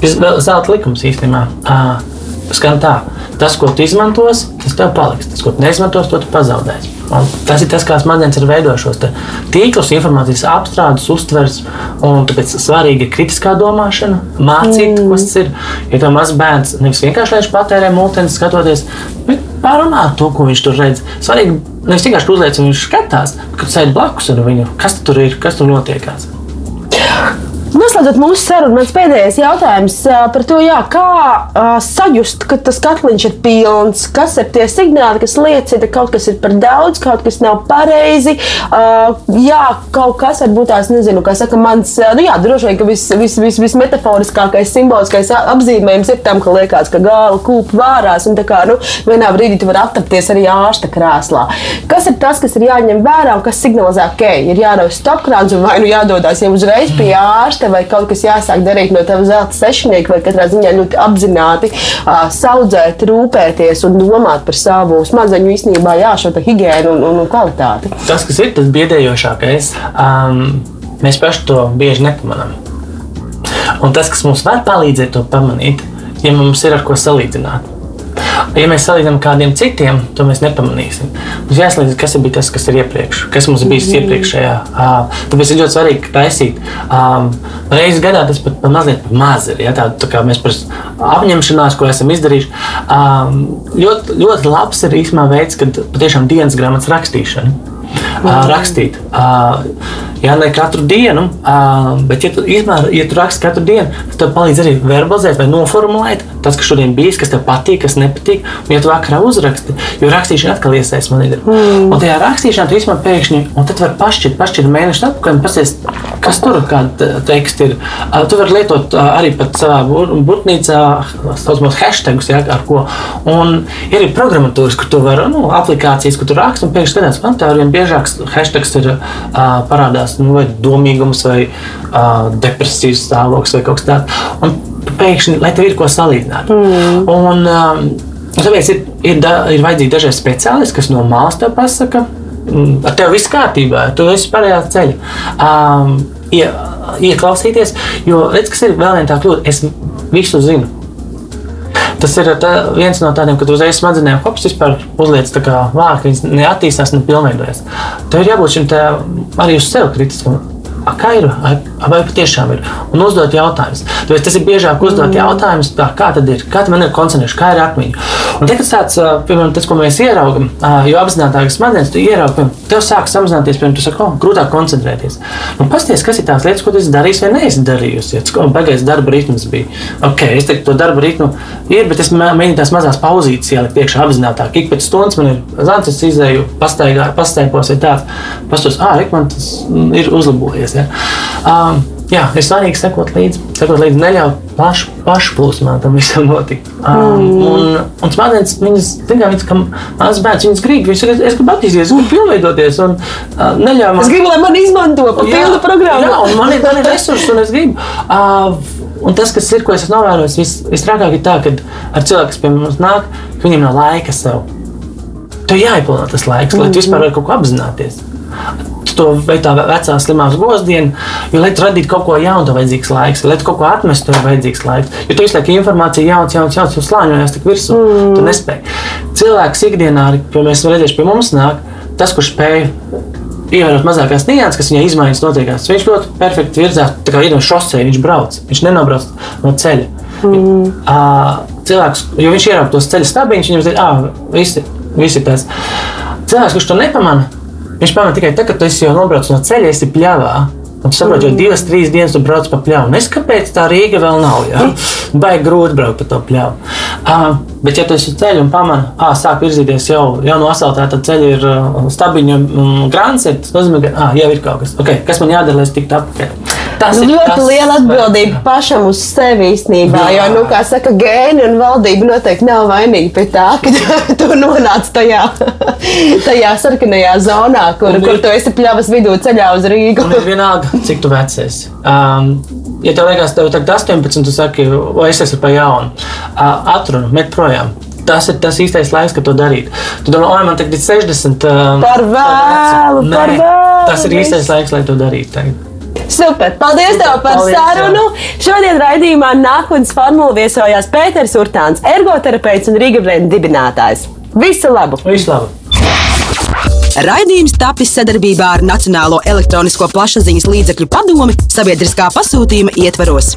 Speaker 3: ir zelta likums īstenībā. Uh, skan tā tas, ko tu izmantosi, tas tev paliks. Tas, ko tu neizmantosi, to tu pazaudēsi. Un tas ir tas, kā smadzenes ir veidojušos tīklus, informācijas apstrādes, uztvers. Tāpēc svarīga ir kritiskā domāšana, mācīt, mm. kas tas ir. Ja tev mazs bērns nevis vienkārši patērē mūteni, skatoties, bet pārunāt to, ko viņš tur redz. Svarīgi nevis vienkārši uzliek, un viņš skatās, kad sēž blakus viņu, kas tur ir, kas tur notiekās.
Speaker 2: Noslēdzot mūsu sarunu, mans pēdējais jautājums par to, jā, kā uh, sajust, ka tas katliņš ir pilns, kas ir tie signāli, kas liecina, ka kaut kas ir par daudz, kaut kas nav pareizi. Uh, jā, kaut kas varbūt tās, nezinu, kā saka, mans, nu jā, droši vien, ka vismetaforiskākais, vis, vis, vis simboliskais apzīmējums ir tam, ka liekas, ka gāla kūpa vārās, un tā kā, nu, vienā brīdī tu vari atrapties arī ārsta krēslā. Kas ir tas, kas ir jāņem vērā un kas signalizē, ka okay, ir jārauj stopkrāns un vai nu jādodas jau uzreiz pie ārsta? Ārste vai kaut kas jāsāk darīt no tava zelta sešnieka, vai katrā ziņā ļoti apzināti uh, saudzēt, rūpēties un domāt par savu smadzeņu īstenībā, jā, šo higiēnu un, un, un kvalitāti.
Speaker 3: Tas, kas ir tas biedējošākais, um, mēs paši to bieži nepamanām. Un tas, kas mums var palīdzēt to pamanīt, ja mums ir ar ko salīdzināt. Ja mēs salīdzinām kādiem citiem, to mēs nepamanīsim. Mums jāsalīdzina, kas bija tas, kas ir iepriekš, kas mums bija mm. iepriekšējā. Tāpēc ir ļoti svarīgi taisīt. Reizes gadā tas pat mazliet maz ir. Ja, tā, tā kā mēs par apņemšanās, ko esam izdarījuši, ļoti, ļoti labs ir īstenībā veids, kad patiešām dienas grāmatas rakstīšana. Mm. Rakstīt. Jā, ne katru dienu, bet, ja tu, izmēr, ja tu raksti katru dienu, tas tev palīdz arī verbalizēt vai noformulēt tas, kas šodien bijis, kas tev patīk, kas nepatīk. Un, ja tu vakarā uzraksti, jo rakstīšana atkal iesaistās man ir. Mm. Un tajā rakstīšanā tu īstenībā pēkšņi, un tad var pašķirt, pašķirt mēnešu atpakaļ un pasties, kas tur kāda teksta ir. Tu vari lietot arī pat savā burtnīcā, saucamos hashtagus, ja, ar ko. Un ir arī programmatūras, kur tu vari, nu, aplikācijas, kur tu raksti un pēkšņi skatās, man tā arvien biežāks hashtags ir parādās parādās nu, vai domīgums, vai uh, depresijas stāvoklis, vai kaut kas tāds. Un pēkšņi, lai tev ir ko salīdzināt. Mm. Un, um, Tāpēc ir, ir, da, ir vajadzīgi dažādi speciālisti, kas no malas te pasaka, mm, ar tevi viss kārtībā, tu esi pareizā ceļa. Um, ie, ieklausīties, jo redz, kas ir vēl viena tā kļūda. Es visu zinu. Tas ir tā, viens no tādiem, kad uzreiz smadzenēm hops vispār uzliek tā kā vārki, viņas neattīstās, nepilnveidojas. Tev ir jābūt šim arī uz sevi kritiskam kā ir, vai patiešām ir, un uzdot jautājumus. Tāpēc tas ir biežāk uzdot mm. jautājumus, tā, kā tad ir, kā man ir koncentrēšana, kā ir atmiņa. Un kad tāds, piemēram, tas, ko mēs ieraugam, jo apzinātāk smadzenes, tu ieraugi, piemēram, tev sāk samazināties, piemēram, tu saki, oh, grūtāk koncentrēties. Nu, pasties, kas ir tās lietas, ko tu esi darījis vai neesi darījis. Beigais darba ritms bija. Ok, es teiktu, to darba ritmu ir, bet es mēģinu tās mazās pauzītes ielikt iekšā apzinātāk. Ik pēc stundas man ir zants, es izēju, pastaigā, pastaigos vai tāds. Pastos, ah, man tas ir uzlabojies. Ja? Um, jā, ir svarīgi sekot līdzi, sekot līdzi neļaut pašu, pašplūsmā tam visam notikt. Um, mm. Un, un smadzenes, viņas, kā viņas, ka mazs bērns, viņas grib, viņas saka, es gribu attīstīties, es gribu pilnveidoties un uh, neļauj man.
Speaker 2: Es gribu, lai man izmanto pa pilnu programmu.
Speaker 3: Jā, un man ir, man ir resursi un es gribu. Uh, Un tas, kas ir, ko es esmu novērojis, vis, visstrākāk ir tā, ka ar cilvēku, kas pie mums nāk, viņiem nav laika sev. Tev jāieplāno tas laiks, lai tu vispār varētu kaut ko apzināties to vai tā vecā slimās gozdiena, jo, lai tu radītu kaut ko jaunu, tev vajadzīgs laiks, lai kaut ko atmestu, tev vajadzīgs laiks. Jo tu visu laiku informācija jauns, jauns, jauns, un slāņojas tik virsū. Mm. Tu nespēji. Cilvēks ikdienā, ja mēs redzējuši pie mums nāk, tas, kurš spēj ievērot mazākās nianses, kas viņai izmaiņas notiekās. Viņš ļoti perfekti virzās, tā kā ir no šoseja, viņš brauc, viņš nenobrauc no ceļa. Mm. Cilvēks, jo viņš ierauga tos ceļu stabiņus, viņam ir ah, visi, visi tāds. Cilvēks, kurš to nepamanā, viņš pamanā tikai tad, kad tu esi jau nobraucis no ceļa, esi pļāvā. Un tu saproti, jau divas, trīs dienas tu brauc pa pļāvu. Es kāpēc tā Rīga vēl nav? Ja? Baigi grūti braukt pa to pļāvu. Uh, bet, ja tu esi ceļā un pamani, ah, sāk virzīties jau, jau no asfaltēta ceļa, ir uh, stabiņu um, grāns, tas nozīmē, ka ah, jau ir kaut kas. Okay, kas man jādara, lai es tiktu apkārt?
Speaker 2: Tas ir ļoti tas, liela atbildība vai... pašam uz sevi īstenībā. Jā. Jo, nu, kā saka, gēni un valdība noteikti nav vainīgi pie tā, ka tu nonāc tajā, tajā sarkanajā zonā, kur, un kur tu esi pļavas vidū ceļā uz Rīgu.
Speaker 3: Un ir vienalga, cik tu vecs esi. Um, ja tev liekas, tev tagad 18, tu saki, vai es esmu pa jaunu, uh, atrunu, met projām. Tas ir tas īstais laiks, kad to darīt. Tu domā, oi, man tagad ir 60. Um,
Speaker 2: par vēlu, par vēlu.
Speaker 3: Tas ir īstais laiks, lai to darītu. Tagad.
Speaker 2: Super! Paldies tev par Paldies, sarunu! Jā. Šodien raidījumā nākotnes formula viesojās Pēters Urtāns, ergoterapeits un Rīga Brenda dibinātājs. Visu labu!
Speaker 3: Visu labu!
Speaker 1: Raidījums tapis sadarbībā ar Nacionālo elektronisko plašsaziņas līdzekļu padomi sabiedriskā pasūtījuma ietvaros.